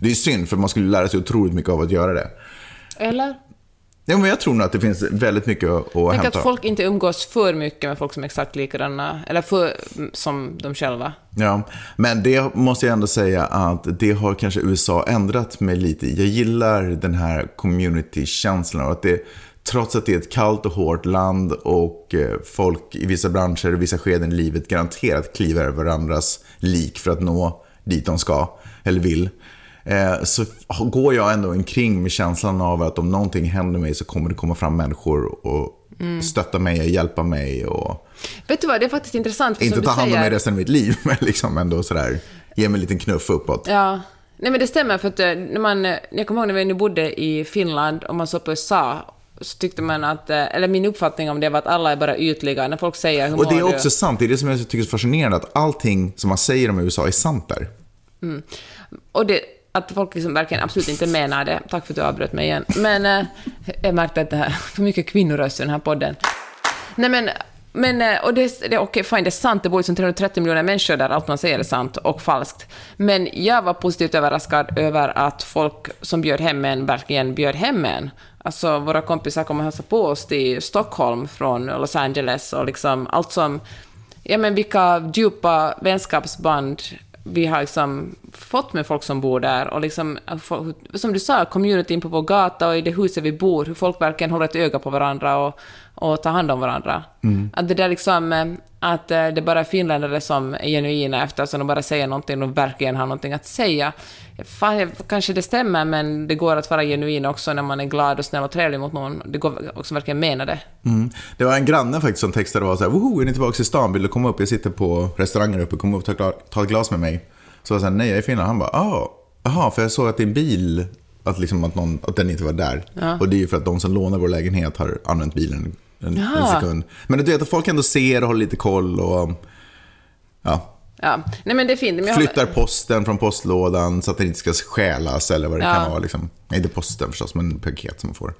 det är synd, för man skulle lära sig otroligt mycket av att göra det. Eller? Ja, men jag tror nog att det finns väldigt mycket att, att hämta. att folk inte umgås för mycket med folk som är exakt likadana, eller för, som de själva. Ja, men det måste jag ändå säga att det har kanske USA ändrat mig lite. Jag gillar den här community-känslan och att det, trots att det är ett kallt och hårt land och eh, folk i vissa branscher och vissa skeden i livet garanterat kliver över varandras lik för att nå dit de ska eller vill. Eh, Så går jag ändå omkring med känslan av att om någonting händer mig så kommer det komma fram människor och stötta mig och hjälpa mig. Och, Vet du vad, det är faktiskt intressant. Inte ta hand om mig resten av mitt liv, men liksom ändå sådär, ge mig en liten knuff uppåt. Ja. Nej men det stämmer för att eh, när man, eh, jag kommer ihåg när vi nu bodde i Finland och man såg på USA så tyckte man att, eh, eller min uppfattning om det var att alla är bara ytliga. När folk säger hur Och det är också du? sant, det är det som jag tycker är fascinerande, att allting som man säger om USA är sant där. Och det, att folk liksom verkligen absolut inte menar det. Tack för att du avbröt mig igen. Men eh, jag märkte att det här för mycket kvinnoröst i den här podden. Nej men, men eh, och det, det, okej, fine, det är sant, det bor liksom 330 miljoner människor där allt man säger är sant och falskt. Men jag var positivt överraskad över att folk som bjöd hem en verkligen bjöd hem en. Alltså våra kompisar kom och hälsade på oss till Stockholm från Los Angeles och liksom allt som ja, men vilka djupa vänskapsband vi har liksom fått med folk som bor där. Och liksom, som du sa, communityn på vår gata och i det huset vi bor, hur folk verkligen håller ett öga på varandra och, och tar hand om varandra. Att det där liksom, eh, att eh, det bara är finländare som är genuina eftersom de bara säger någonting och verkligen har någonting att säga. Fan, kanske det stämmer, men det går att vara genuin också när man är glad och snäll och trevlig mot någon. Det går också verkligen mena det. Mm. Det var en granne faktiskt som textade och var så här, Woho, är ni tillbaka i stan? Vill du komma upp? Jag sitter på restaurangen uppe, kom upp och ta, ett glas med mig. Så jag sa nej, jag är i Finland. Han bara, ah, jaha, för jag såg att din bil, att, liksom att, någon, att den inte var där. Och det är ju för att de som lånar vår lägenhet har använt bilen en, en sekund. Men du vet att folk ändå ser och håller lite koll och ja, Ja, nej men det är fint. Flyttar posten från postlådan så att den inte ska stjälas eller vad det Ja. kan vara. Liksom. Nej, inte posten förstås, men paket som man får.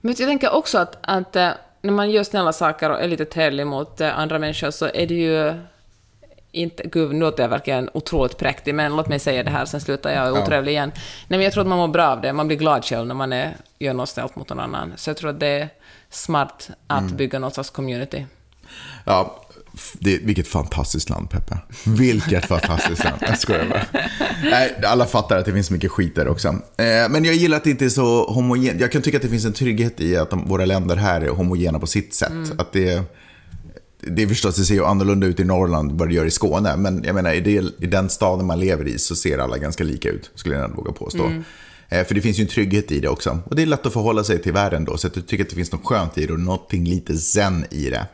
Men jag tänker också att, att eh, när man gör snälla saker och är lite trevlig mot eh, andra människor så är det ju inte... Gud, nu låter jag verkligen otroligt präktig, men låt mig säga det här, sen slutar jag Ja. otrevlig igen. Nej, men jag tror att man mår bra av det. Man blir glad själv när man är, gör något snällt mot någon annan. Så jag tror att det är smart att Mm. bygga något slags community. Ja, det, vilket fantastiskt land, Peppe. Vilket fantastiskt land. Jag skojar bara. Nej, alla fattar att det finns mycket skit där också. Eh, men jag gillar att det inte är så homogent. Jag kan tycka att det finns en trygghet i att våra länder här är homogena på sitt sätt. Att det, det är förstås, det ser ju annorlunda ut i Norrland vad det gör i Skåne. Men jag menar, i, det, i den staden man lever i så ser alla ganska lika ut, skulle jag ändå våga påstå. Eh, Eh, för det finns ju en trygghet i det också. Och det är lätt att förhålla sig till världen då. Så att du tycker att det finns något skönt i det och någonting lite zen i det.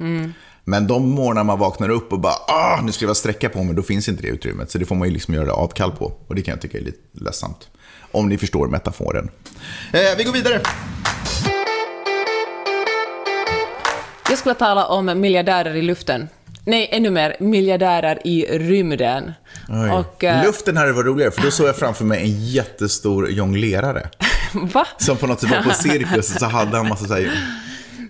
Men de morgnar man vaknar upp och bara ah, nu ska jag sträcka på mig, då finns inte det utrymmet. Så det får man ju liksom göra avkall på. Och det kan jag tycka är lite ledsamt. Om ni förstår metaforen. Eh, vi går vidare. Jag skulle tala om miljardärer i luften. Nej, ännu mer, miljardärer i rymden. Och, eh, Luften här var roligare, för då såg jag framför mig en jättestor jonglerare. va? Som på något sätt var på cirkus, så hade han massa så här...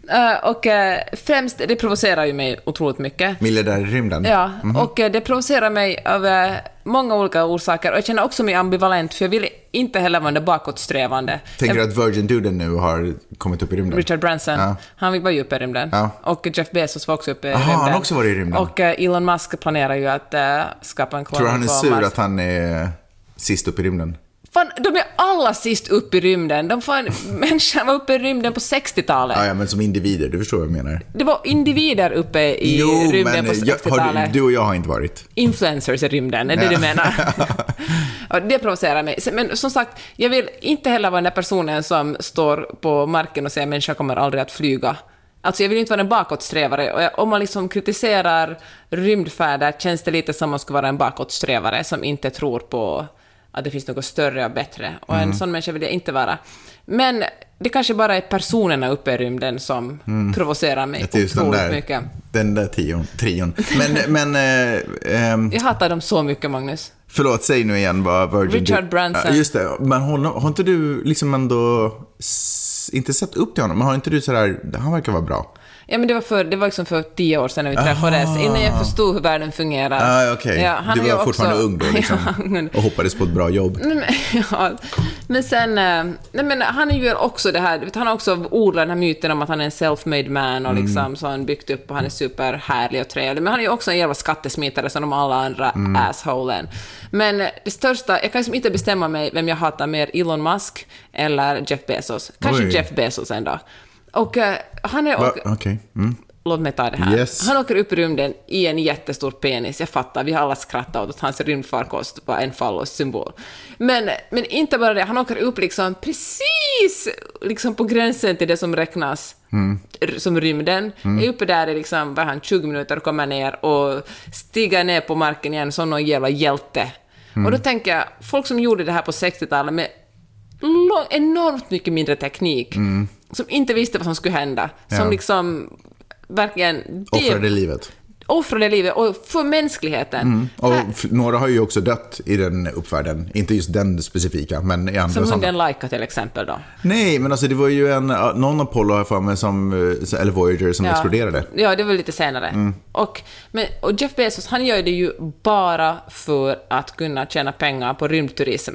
Eh, och eh, främst, det provocerar ju mig otroligt mycket. Miljardär i rymden? Ja, och eh, det provocerar mig av många olika orsaker. Och jag känner också mig ambivalent, för jag vill inte heller vara bakåtsträvande. Tänker du att Virgin Duden nu har kommit upp i rymden? Richard Branson, Ja. han var ju uppe i rymden. Ja. Och Jeff Bezos var också uppe i Aha, rymden. han har också varit i rymden. Och Elon Musk planerar ju att skapa en koloni Tror du han är sur att han är sist upp i rymden? Fan, de är alla sist upp i rymden. De fan, människan var uppe i rymden på 60-talet. Ja, ja, men som individer, du förstår vad jag menar. Det var individer uppe i rymden på jag- har 60-talet. du, du och jag har inte varit. Influencers i rymden, är det du menar? ja, det provocerar mig. Men som sagt, jag vill inte heller vara den där personen som står på marken och säger att människan kommer aldrig att flyga. Alltså jag vill inte vara en bakåtsträvare. Och om man liksom kritiserar rymdfärder känns det lite som att man skulle vara en bakåtsträvare som inte tror på att det finns något större och bättre. Och Mm. en sån människa vill jag inte vara. Men det kanske bara är personerna uppe i rymden som provocerar mig otroligt där, mycket. den där tion, trion. Men, men eh, ehm, Jag hatar dem så mycket, Magnus. förlåt, säg nu igen vad Virgin Richard Branson. Just det, men har, har inte du liksom ändå, inte sett upp till honom, men har inte du sådär, han verkar vara bra. Ja, men det var, för, det var liksom för tio år sedan när vi träffades, innan jag förstod hur världen fungerar. Ah, Okej, Ja, han du var fortfarande också- ung då liksom, och hoppades på ett bra jobb. Men, ja. men sen, eh, nej, men han ju också det här, han har också odlat den här myten om att han är en self-made man och liksom så har han byggt upp och han är superhärlig och trevlig. Men han är ju också en jävla skattesmitare som de alla andra assholen. Men det största, jag kan liksom inte bestämma mig vem jag hatar mer, Elon Musk eller Jeff Bezos. Kanske Oj. Jeff Bezos ändå. Och eh, han är... Okej. Mm. Låt mig ta det här. Yes. Han åker upp i rymden i en jättestor penis. Jag fattar, vi har alla skrattat åt att hans rymdfarkost var en fallossymbol. Men, men inte bara det, han åker upp liksom precis liksom på gränsen till det som räknas r- som rymden. Är uppe där i liksom, vad han, 20 minuter och kommer ner och stiger ner på marken igen som någon jävla hjälte. Och då tänker jag, folk som gjorde det här på 60-talet med enormt mycket mindre teknik, som inte visste vad som skulle hända, som Ja. liksom verkligen... det- Offrade livet. offrade livet och för mänskligheten. Och Här- f- några har ju också dött i den uppfärden. Inte just den specifika, men i andra som hunden Laika till exempel då. Nej, men alltså det var ju en, någon Apollo har jag för mig, som, eh, eller Voyager, som exploderade. Ja, det var lite senare. Och, men, och Jeff Bezos, han gör det ju bara för att kunna tjäna pengar på rymdturism.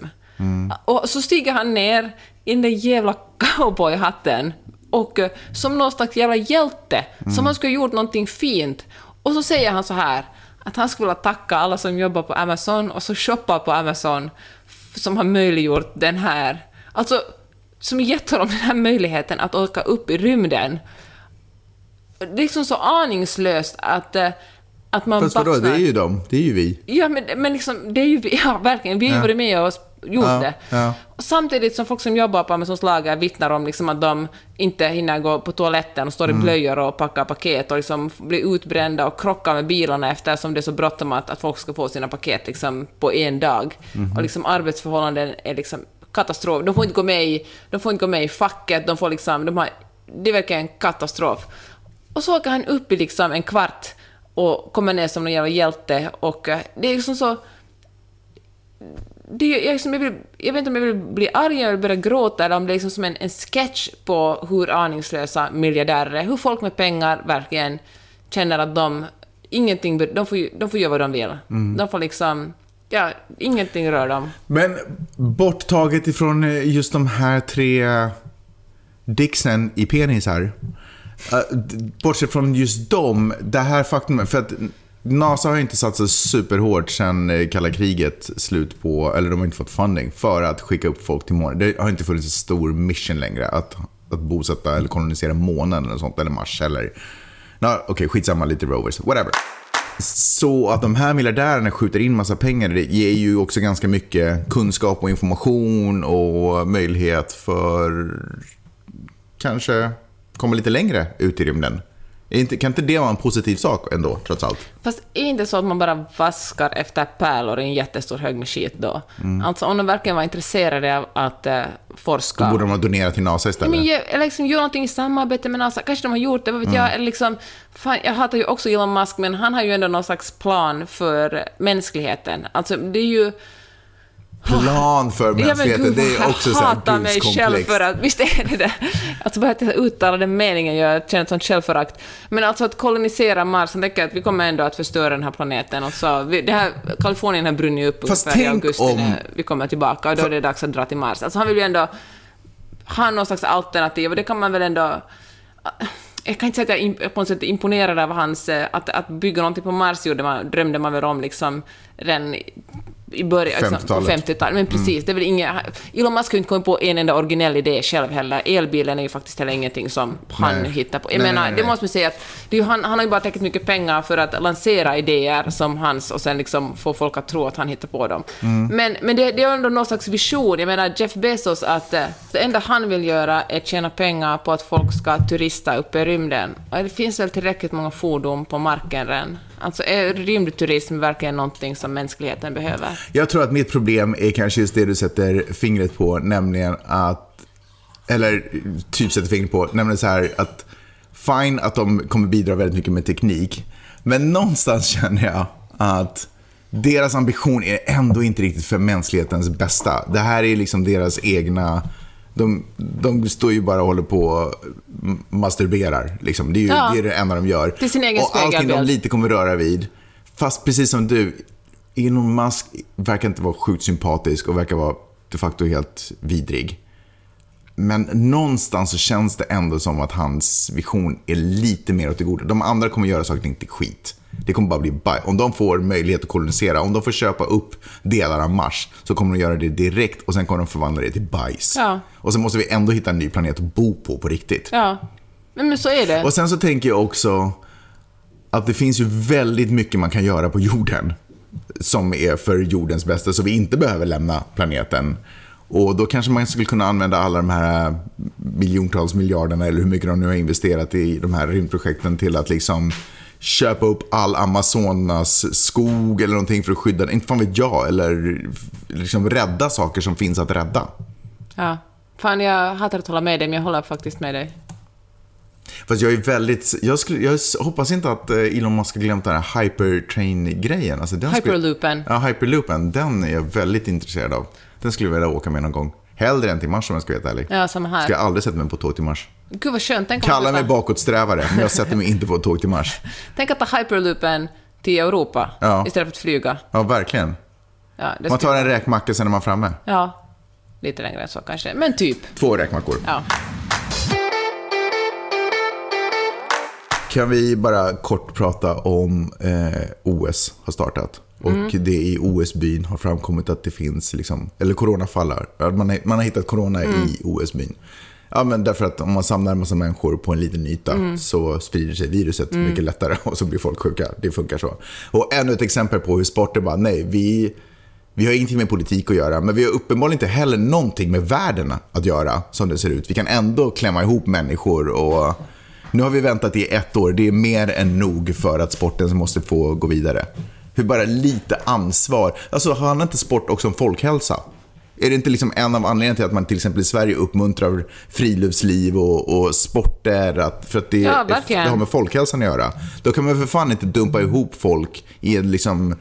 Och så stiger han ner i den där jävla cowboyhatten och eh, som någon slags jävla hjälte, som han skulle ha gjort någonting fint. Och så säger han så här, att han skulle vilja tacka alla som jobbar på Amazon och så shoppar på Amazon, som har möjliggjort den här, alltså som gett honom den här möjligheten att åka upp i rymden det är liksom så aningslöst att, eh, att man Fast vadå, det är ju de. Det är ju vi. Ja, men, men liksom, det är ju vi, ja, verkligen, vi har ju varit med och gjort Ja, ja. Och samtidigt som folk som jobbar på Amazons lager vittnar om liksom att de inte hinner gå på toaletten och står Mm. i blöjor och packar paket och liksom blir utbrända och krockar med bilarna eftersom det är så bråttom att, att folk ska få sina paket liksom på en dag. Mhm. Och liksom arbetsförhållanden är liksom katastrof. De får inte gå med i, de får inte gå med i facket, de får liksom, de har, det är verkligen en katastrof. Och så åker han upp i liksom en kvart och kommer ner som en jävla hjälte och eh, det är liksom så... Det jag, liksom, jag, vill, jag vet inte om jag vill bli arg eller börja gråta eller om det är liksom som en, en sketch på hur aningslösa miljardärer är, hur folk med pengar verkligen känner att de ingenting, de får, de får göra vad de vill. De får liksom, ja, ingenting rör dem. Men borttaget ifrån eh, just de här tre dicksen i penisar. D- bortsett från just dem, det här faktumet. För att NASA har inte satsat superhårt sedan eh, kalla kriget slut på, eller de har inte fått funding för att skicka upp folk till månen. Det har inte funnits en stor mission längre att, att bosätta eller kolonisera månen eller sånt, eller Mars eller... No, Okej, okay, skitsamma, lite rovers, whatever. Så att de här miljardärerna skjuter in massa pengar, det ger ju också ganska mycket kunskap och information och möjlighet för kanske komma lite längre ut i rymden. Inte, kan inte det vara en positiv sak ändå, trots allt? Fast är det inte så att man bara vaskar efter pärlor i en jättestor hög med skit då? Mm. Alltså om de verkligen var intresserade av att eh, forska... Då borde de ha donerat till NASA istället. Men eller liksom gör någonting i samarbete med NASA. Kanske de har gjort det, vad vet Mm. jag. Eller liksom, fan, jag hatar ju också Elon Musk, men han har ju ändå någon slags plan för mänskligheten. Alltså, det är ju... plan för Ja, men mänskligheten. gud, det är jag också så här hatar mig själv för att, visst är det det? Alltså bara att jag uttalar den meningen, jag känner ett sånt självförakt. Men alltså att kolonisera Mars, jag tänker att vi kommer ändå att förstöra den här planeten och så, vi, det här, Kalifornien har brunnit upp Fast ungefär i augusti om- när vi kommer tillbaka och då är det dags att dra till Mars. Alltså han vill ju ändå ha någon slags alternativ och det kan man väl ändå jag kan inte säga att jag är på något sätt imponerad av hans... eh, Att, att bygga någonting på Mars gjorde man, drömde man väl om liksom redan i- början, liksom, på 50-talet. 50-talet. Men precis, det är väl inget... Elon Musk har ju inte kommit på en enda originell idé själv heller. Elbilen är ju faktiskt heller ingenting som han Nej. hittar på. Jag Nej, menar, nej, det måste man säga att ju, han, han har ju bara tillräckligt mycket pengar för att lansera idéer som hans och sen liksom få folk att tro att han hittar på dem. Mm. Men, men det, det är ändå någon slags vision. Jag menar, Jeff Bezos, att eh, det enda han vill göra är att tjäna pengar på att folk ska turista uppe i rymden. Och det finns väl tillräckligt många fordon på marken redan. Alltså, är rymdturism verkligen någonting som mänskligheten behöver? Jag tror att mitt problem är kanske just det du sätter fingret på, nämligen att, eller typ sätter fingret på, nämligen så här att fine att de kommer bidra väldigt mycket med teknik, men någonstans känner jag att deras ambition är ändå inte riktigt för mänsklighetens bästa. Det här är liksom deras egna, de, de står ju bara och håller på och masturberar. Liksom. Det är ju Ja. det, är det enda de gör. Till sin egen och allting de lite kommer röra vid. Fast precis som du, Elon Musk verkar inte vara sjukt sympatisk och verkar vara de facto helt vidrig. Men någonstans så känns det ändå som att hans vision är lite mer åt det goda. De andra kommer göra saker inte skit. Det kommer bara bli baj. Om de får möjlighet att kolonisera, om de får köpa upp delar av Mars, så kommer de göra det direkt och sen kommer de förvandla det till bajs. Ja. Och sen måste vi ändå hitta en ny planet att bo på på riktigt. Ja, men, men så är det. Och sen så tänker jag också att det finns ju väldigt mycket man kan göra på jorden som är för jordens bästa, så vi inte behöver lämna planeten. Och då kanske man skulle kunna använda alla de här miljontals miljarderna, eller hur mycket de nu har investerat i de här rymdprojekten, till att liksom köpa upp all Amazonas skog eller någonting för att skydda den. Inte fan vet jag, eller liksom rädda saker som finns att rädda. Ja. Fan, jag hatar att hålla med dig, men jag håller faktiskt med dig. Fast jag är väldigt, jag, skulle, jag hoppas inte att eh, Elon Musk har glömt den här hypertrain-grejen. Alltså den skulle- Hyperloopen. Ja, hyperloopen. Den är jag väldigt intresserad av. Den skulle jag vilja åka med någon gång. Hellre än till Mars om jag ska vara helt ärlig. Ja, samma här. Ska jag aldrig sätta mig på tåg till Mars. Gud vad skönt. Tänk, Kalla mig bakåtsträvare, men jag sätter mig inte på ett tåg till Mars. Tänk att ta hyperloopen till Europa Ja. istället för att flyga. Ja, verkligen. Ja, Man tar en räkmacka, sen är man framme. ja, lite längre än så kanske. Men typ. Två räkmackor. Ja. Kan vi bara kort prata om eh, OS har startat. Och det i OS-byn har framkommit att det finns, liksom, eller coronafallar. Att Man, har- man har hittat corona i OS-byn. Ja, men därför att om man samlar en massa människor på en liten yta så sprider sig viruset mycket lättare och så blir folk sjuka. Det funkar så. Och ännu ett exempel på hur sporten bara, nej, vi, vi har ingenting med politik att göra, men vi har uppenbarligen inte heller någonting med världen att göra som det ser ut. Vi kan ändå klämma ihop människor och nu har vi väntat i ett år. Det är mer än nog för att sporten måste få gå vidare. Hur bara lite ansvar. Alltså handlar inte sport också om folkhälsa? Är det inte liksom en av anledningarna till att man till exempel i Sverige uppmuntrar friluftsliv och, och sporter? Att, för att det, Ja, det har med folkhälsan att göra. Då kan man för fan inte dumpa ihop folk i en liksom,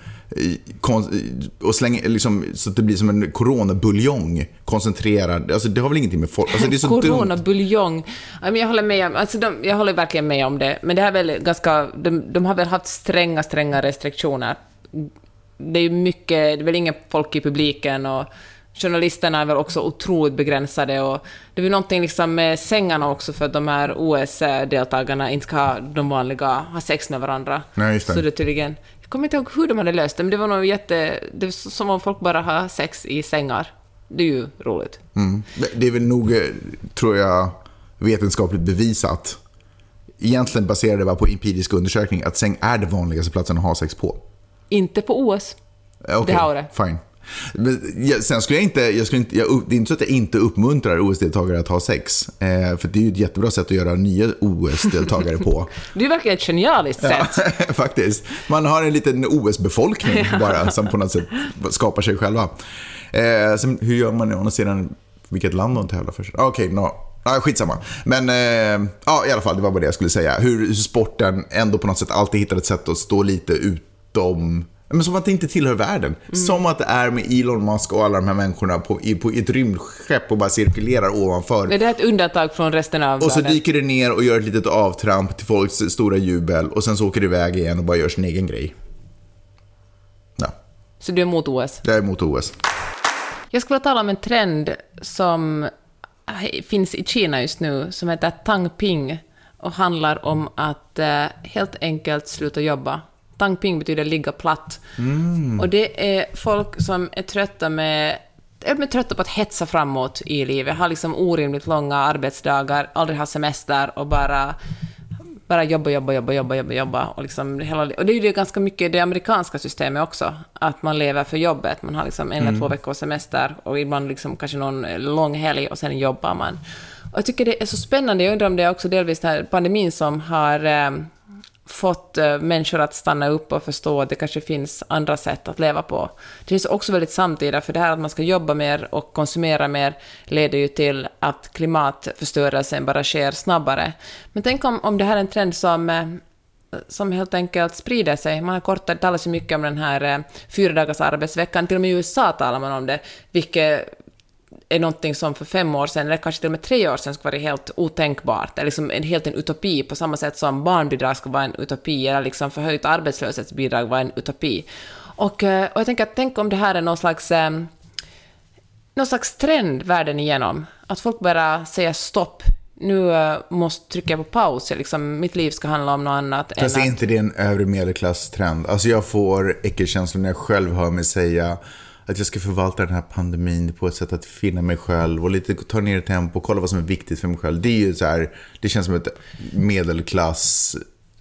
och slänga, liksom, så att det blir som en coronabuljong koncentrerad. Alltså, det har väl ingenting med folk... Alltså, det är så dumt. Coronabuljong. Jag håller med alltså de, jag håller verkligen med om det. Men det här är väl ganska, de, de har väl haft stränga, stränga restriktioner. Det är mycket, det är väl inga folk i publiken och journalisterna är väl också otroligt begränsade och det väl någonting liksom med sängarna också för att de här OS-deltagarna inte ska ha de vanliga, ha sex med varandra. Nej, just det. Så det tydligen, jag kommer inte ihåg hur de hade löst det, men det var nog jätte, det var som om folk bara har sex i sängar. Det är ju roligt. Mm. Det är väl nog, eh, tror jag, vetenskapligt bevisat. Egentligen baserar det bara på empirisk undersökning att säng är det vanligaste platsen att ha sex på. Inte på OS. Eh, okej, Det har det. Fine. Men, ja, sen skulle jag inte, jag skulle inte jag, det är inte så att jag inte uppmuntrar OS-deltagare att ha sex. Eh, för det är ju ett jättebra sätt att göra nya OS-deltagare på. Det är verkligen ett genialiskt sätt. Faktiskt. Man har en liten OS-befolkning bara som på något sätt skapar sig själva. Eh, sen, hur gör man å andra sidan vilket land de tävlar för? Ah, Okej, no. ah, skitsamma. Men eh, ja, i alla fall, det var bara det jag skulle säga. Hur, hur sporten ändå på något sätt alltid hittar ett sätt att stå lite utom Men som att det inte tillhör världen. Som att det är med Elon Musk och alla de här människorna på, i, på i ett rymdskepp och bara cirkulerar ovanför. Är det ett undantag från resten av Och så världen? dyker det ner och gör ett litet avtramp till folks stora jubel och sen så åker det iväg igen och bara gör sin egen grej. Ja, Så du är emot OS? jag är emot OS. Jag skulle vilja tala om en trend som finns i Kina just nu, som heter Tang Ping och handlar om att eh, helt enkelt sluta jobba. Tang Ping betyder ligga platt. Och det är folk som är trötta med är trötta på att hetsa framåt i livet, ha liksom orimligt långa arbetsdagar, aldrig ha semester och bara bara jobba, jobba, jobba, jobba, jobba, jobba. Och, liksom hela, och det är ju det ganska mycket det amerikanska systemet också, att man lever för jobbet. Man har liksom en eller två veckors semester och ibland liksom kanske någon lång helg och sen jobbar man. Och jag tycker det är så spännande, jag undrar om det är också delvis den här pandemin som har eh, fått eh, människor att stanna upp och förstå att det kanske finns andra sätt att leva på. Det är också väldigt samtida, för det här att man ska jobba mer och konsumera mer leder ju till att klimatförstörelsen bara sker snabbare. Men tänk om, om det här är en trend som eh, som helt enkelt sprider sig. Man har kortat, talat så mycket om den här eh, fyra dagars arbetsveckan, till och med i USA talar man om det, vilket är någonting som för fem år sedan, eller kanske till och med tre år sedan, skulle vara helt otänkbart. Är liksom en, helt en utopi, på samma sätt som barnbidrag ska vara en utopi, eller liksom förhöjt arbetslöshetsbidrag var en utopi. Och, eh, och jag tänker att tänk om det här är någon slags, eh, någon slags trend världen igenom. Att folk bara säger stopp, nu eh, måste trycka på paus, liksom, mitt liv ska handla om något annat Fast är att... inte det en övre medelklass-trend? Alltså jag får äckelkänslor när jag själv hör mig säga att jag ska förvalta den här pandemin på ett sätt att finna mig själv och lite ta ner tempo och kolla vad som är viktigt för mig själv. Det är ju så här, det känns som ett medelklass,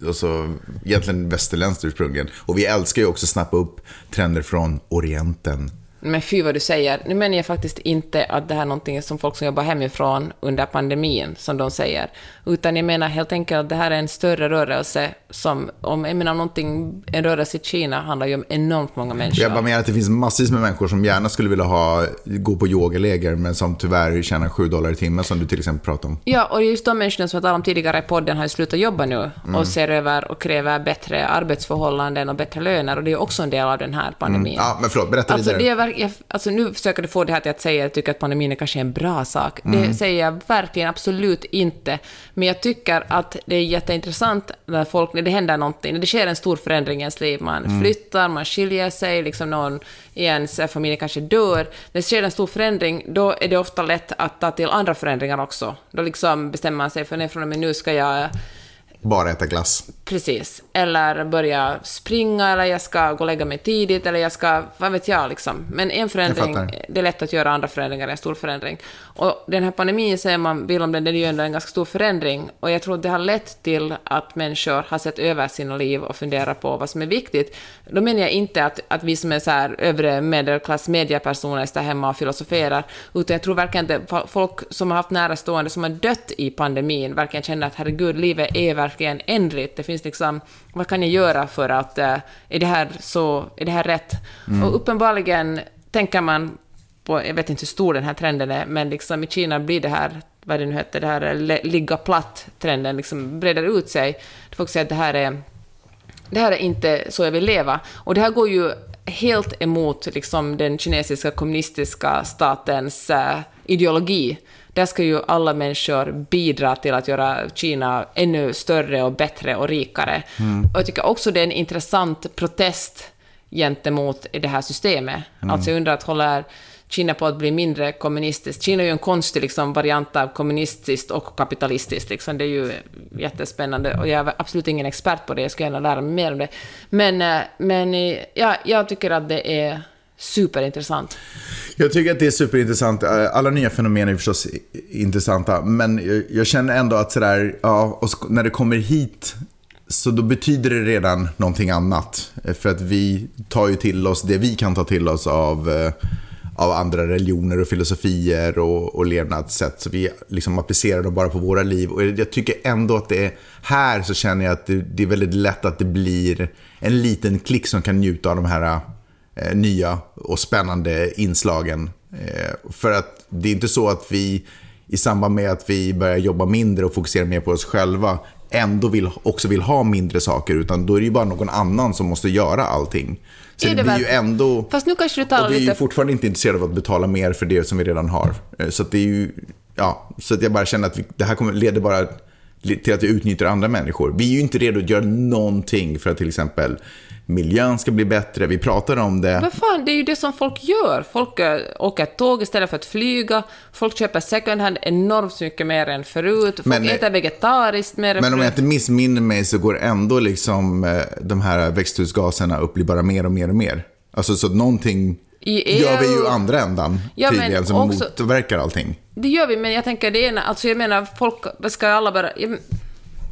alltså egentligen västerländskt ursprungligen. Och vi älskar ju också att snappa upp trender från Orienten. Men fy vad du säger. Nu menar jag faktiskt inte att det här är någonting som folk som jobbar hemifrån under pandemin, som de säger. Utan jag menar helt enkelt att det här är en större rörelse som, om jag menar någonting, en rörelse i Kina handlar ju om enormt många människor. Jag bara menar att det finns massvis med människor som gärna skulle vilja ha, gå på yogaläger men som tyvärr tjänar 7 dollar i timmen som du till exempel pratade om. Ja, och just de människorna som jag talade om tidigare i podden har ju slutat jobba nu och ser över och kräver bättre arbetsförhållanden och bättre löner och det är också en del av den här pandemin. Ja, men förlåt, berätta Alltså, vidare. det är, jag, alltså nu försöker du få det här till att säga att jag tycker att pandemin är kanske en bra sak. Det säger jag verkligen absolut inte. Men jag tycker att det är jätteintressant när folk, när det händer någonting, när det sker en stor förändring i ens liv. Man flyttar, man skiljer sig, liksom någon i ens familj kanske dör. När det sker en stor förändring, då är det ofta lätt att ta till andra förändringar också. Då liksom bestämmer man sig för nej, från och med nu ska jag Bara äta glass. Precis. Eller börja springa, eller jag ska gå och lägga mig tidigt, eller jag ska, vad vet jag liksom. Men en förändring, det är lätt att göra andra förändringar, en stor förändring. Och den här pandemin säger man, vill om den, det är ju ändå en ganska stor förändring. Och jag tror att det har lett till att människor har sett över sina liv och funderat på vad som är viktigt. Då menar jag inte att, att vi som är så här övre medelklass mediepersoner står hemma och filosoferar, utan jag tror verkligen att folk som har haft närstående som har dött i pandemin verkligen känner att herregud, livet är verkligen ändligt. Det finns liksom, vad kan jag göra för att, eh, är det här så, är det här rätt? Och uppenbarligen tänker man på, jag vet inte hur stor den här trenden är, men liksom i Kina blir det här, vad det nu heter, det här le- ligga platt-trenden liksom breder ut sig. Folk säger att det här är det här är inte så jag vill leva. Och det här går ju helt emot liksom, den kinesiska kommunistiska statens eh, ideologi. Där ska ju alla människor bidra till att göra Kina ännu större och bättre och rikare. Och jag tycker också det är en intressant protest gentemot det här systemet. Alltså jag undrar att håller Kina på att bli mindre kommunistiskt. Kina är ju en konstig liksom, variant av kommunistiskt och kapitalistiskt. Liksom. Det är ju jättespännande och jag är absolut ingen expert på det, jag ska gärna lära mig mer om det. Men, eh, men eh, ja, jag tycker att det är superintressant. Jag tycker att det är superintressant. Eh, alla nya fenomen är förstås intressanta. Men jag, känner ändå att sådär, ja, och när det kommer hit så då betyder det redan någonting annat. Eh, för att vi tar ju till oss det vi kan ta till oss av, eh, av andra religioner och filosofier och, och levnadssätt. Så vi liksom applicerar dem bara på våra liv. Och jag tycker ändå att det är här så känner jag att det, det är väldigt lätt att det blir en liten klick som kan njuta av de här nya och spännande inslagen. Eh, för att det är inte så att vi i samband med att vi börjar jobba mindre och fokusera mer på oss själva ändå vill, också vill ha mindre saker, utan då är det ju bara någon annan som måste göra allting. Så Är det, det blir väl- ju ändå... Fast nu kanske du talar Och vi är ju lite... fortfarande inte intresserade av att betala mer för det som vi redan har. Eh, Så det är ju, ja, så att jag bara känner att vi, det här kommer, leder bara till att vi utnyttjar andra människor. Vi är ju inte redo att göra någonting för att till exempel miljön ska bli bättre. Vi pratar om det. Men fan, det är ju det som folk gör. Folk eh, åker tåg istället för att flyga. Folk köper second hand enormt mycket mer än förut. Folk Men, eh, äter vegetariskt mer än Men om jag inte missminner mig så går ändå liksom eh, de här växthusgaserna upp blir bara mer och mer och mer. Alltså så att någonting I gör vi ju i andra ändan Ja, tydligen som också- motverkar allting. Det gör vi, men jag tänker det ena, alltså jag menar, folk ska alla bara... Ja, men-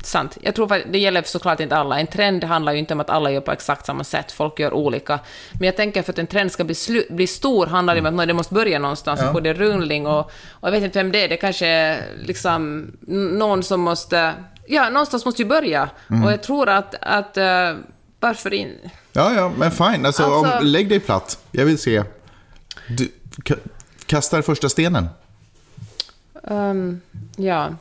sant. Jag tror att det gäller såklart inte alla. En trend handlar ju inte om att alla gör på exakt samma sätt. Folk gör olika. Men jag tänker för att en trend ska bli, slu- bli stor handlar det om att nå- det måste börja någonstans och få det rullning och, och jag vet inte vem det är. Det kanske är liksom någon som måste... Ja, någonstans måste ju börja. Och jag tror att... att eh, varför in... Ja, ja, men fine. Alltså, Alltså- Om, lägg dig platt. Jag vill se. Du ka- kastar första stenen. Ehm, ja.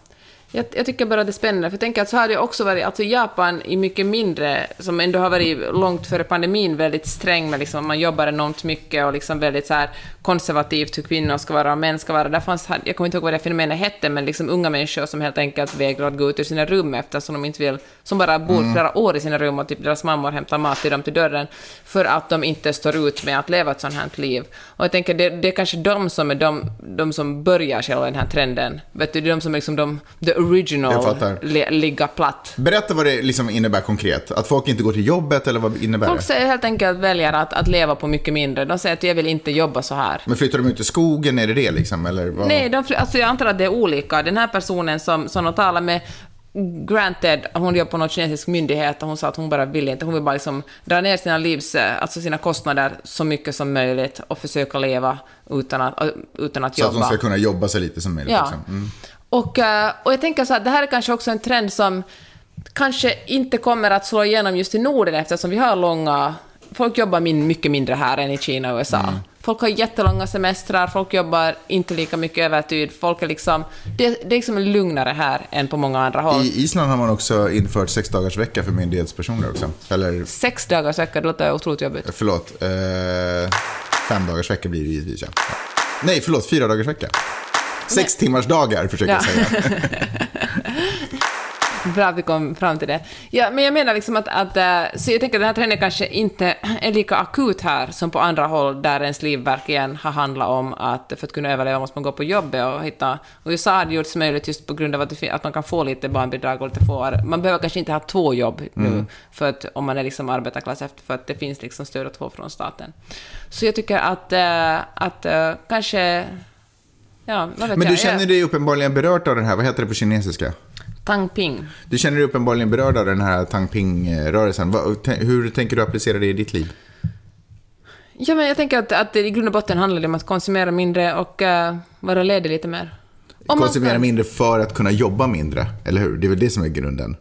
Jag, jag tycker bara det är spännande, för jag tänker att så har det också varit, alltså Japan i mycket mindre, som ändå har varit långt före pandemin väldigt sträng med liksom, man jobbar enormt mycket och liksom väldigt så här konservativt hur kvinnor ska vara och män ska vara. Där fanns, jag kommer inte ihåg vad det fenomenet hette, men liksom unga människor som helt enkelt vägrar att gå ut ur sina rum eftersom de inte vill, som bara bor flera år i sina rum och typ deras mammor hämtar mat till dem till dörren, för att de inte står ut med att leva ett sånt här liv. Och jag tänker, det, det är kanske de som är de, de som börjar själva den här trenden. Vet du, det är de som är liksom de, the original, ligga platt. Berätta vad det liksom innebär konkret. Att folk inte går till jobbet eller vad innebär Folk det? säger helt enkelt väljer att, att leva på mycket mindre. De säger att jag vill inte jobba så här. Men flyttar de ut i skogen, är det det liksom? Eller vad? Nej, de, alltså jag antar att det är olika. Den här personen som, som de talar med, granted, hon jobbar på någon kinesisk myndighet och hon sa att hon bara vill inte, hon vill bara liksom dra ner sina livs, eh, alltså sina kostnader så mycket som möjligt och försöka leva utan att, utan att Så att jobba. de ska kunna jobba så lite som möjligt. Ja. Liksom. Mm. Och, eh, och jag tänker så att det här är kanske också en trend som kanske inte kommer att slå igenom just i Norden eftersom vi har långa... Folk jobbar min, mycket mindre här än i Kina och USA. Mm. Folk har jättelånga semestrar, folk jobbar inte lika mycket övertid, folk är liksom... Det, det är liksom lugnare här än på många andra håll. I Island har man också infört sex dagars vecka för myndighetspersoner också. Eller, Sex dagars vecka, det låter otroligt jobbigt. förlåt, eh, fem dagars vecka blir det givetvis. Ja. Nej, förlåt, fyra dagars vecka. Sex timmars dagar försöker jag Ja. säga. Bra att vi kom fram till det. Ja, men jag menar liksom att, att eh, så jag tänker att den här trenden kanske inte är lika akut här som på andra håll där ens liv verkligen har handlat om att för att kunna överleva måste man gå på jobbet och hitta... Och i USA har det gjorts möjligt just på grund av att, att man kan få lite barnbidrag och lite få... Man behöver kanske inte ha två jobb nu för att, om man är liksom arbetarklass efter, för att det finns liksom stöd att få från staten. Så jag tycker att, eh, att eh, kanske... Ja, vad vet Men du jag? känner dig uppenbarligen berörd av den här, vad heter det på kinesiska? Tang Ping. Du känner dig uppenbarligen berörd av den här Tang Ping-rörelsen. Vad- te- Hur tänker du applicera det i ditt liv? Ja, men jag tänker att, att det i grund och botten handlar det om att konsumera mindre och uh, vara ledig lite mer. Om Konsumera kan- mindre för att kunna jobba mindre, eller hur? Det är väl det som är grunden.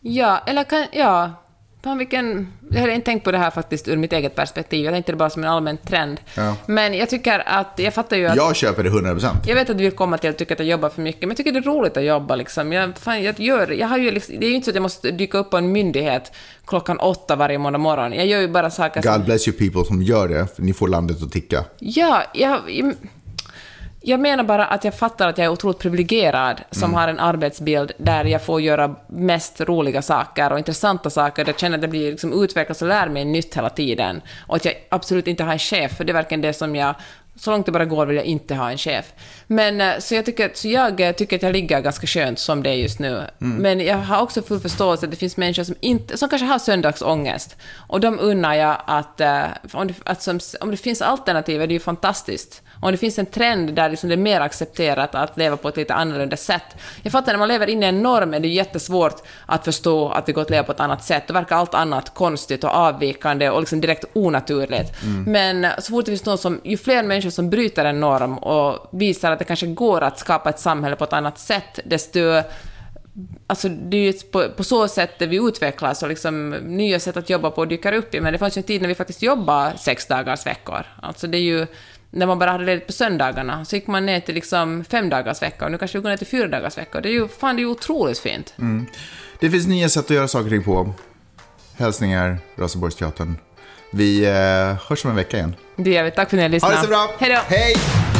Ja, eller kan... Ja. Fan, vilken... Jag hade inte tänkt på det här faktiskt ur mitt eget perspektiv. Jag tänkte det bara som en allmän trend. Ja. Men jag tycker att... Jag fattar ju att... Jag köper det 100%. Jag vet att du vill komma till att tycka att jag jobbar för mycket, men jag tycker det är roligt att jobba. Liksom. Jag, fan, jag, gör, jag har ju liksom, det är ju inte så att jag måste dyka upp på en myndighet klockan åtta varje måndag morgon. Jag gör ju bara saker som... God bless you people som gör det, för ni får landet att ticka. Ja, jag, jag, menar bara att jag fattar att jag är otroligt privilegierad som har en arbetsbild där jag får göra mest roliga saker och intressanta saker, där jag känner att jag blir liksom utvecklas och lär mig nytt hela tiden. Och att jag absolut inte har en chef, för det är verkligen det som jag så långt det bara går vill jag inte ha en chef. Men eh, så jag tycker, så jag eh, tycker att jag ligger ganska skönt som det är just nu. Men jag har också full förståelse att det finns människor som, inte, som kanske har söndagsångest. Och de unnar jag att, eh, om det, att som, om det finns alternativ är det ju fantastiskt. Om det finns en trend där liksom det är mer accepterat att leva på ett lite annorlunda sätt. Jag fattar, när man lever in i en norm är det jättesvårt att förstå att det går att leva på ett annat sätt. Då verkar allt annat konstigt och avvikande och liksom direkt onaturligt. Men så fort det finns någon som, ju fler människor som bryter en norm och visar att det kanske går att skapa ett samhälle på ett annat sätt, desto Alltså det är ju på, på så sätt vi utvecklas och liksom nya sätt att jobba på dyker upp. Men det fanns ju en tid när vi faktiskt jobbade sex dagars veckor. Alltså det är ju, när man bara hade ledigt på söndagarna, så gick man ner till liksom fem dagars vecka och nu kanske vi går ner till fyra dagars vecka. Det är ju, fan, det är ju otroligt fint. Det finns nya sätt att göra saker ting på. Hälsningar, Raseborgsteatern. Vi eh, hörs om en vecka igen. Det gör vi. Tack för att ni har Ha lyssnat. det så bra! Hej då! Hej!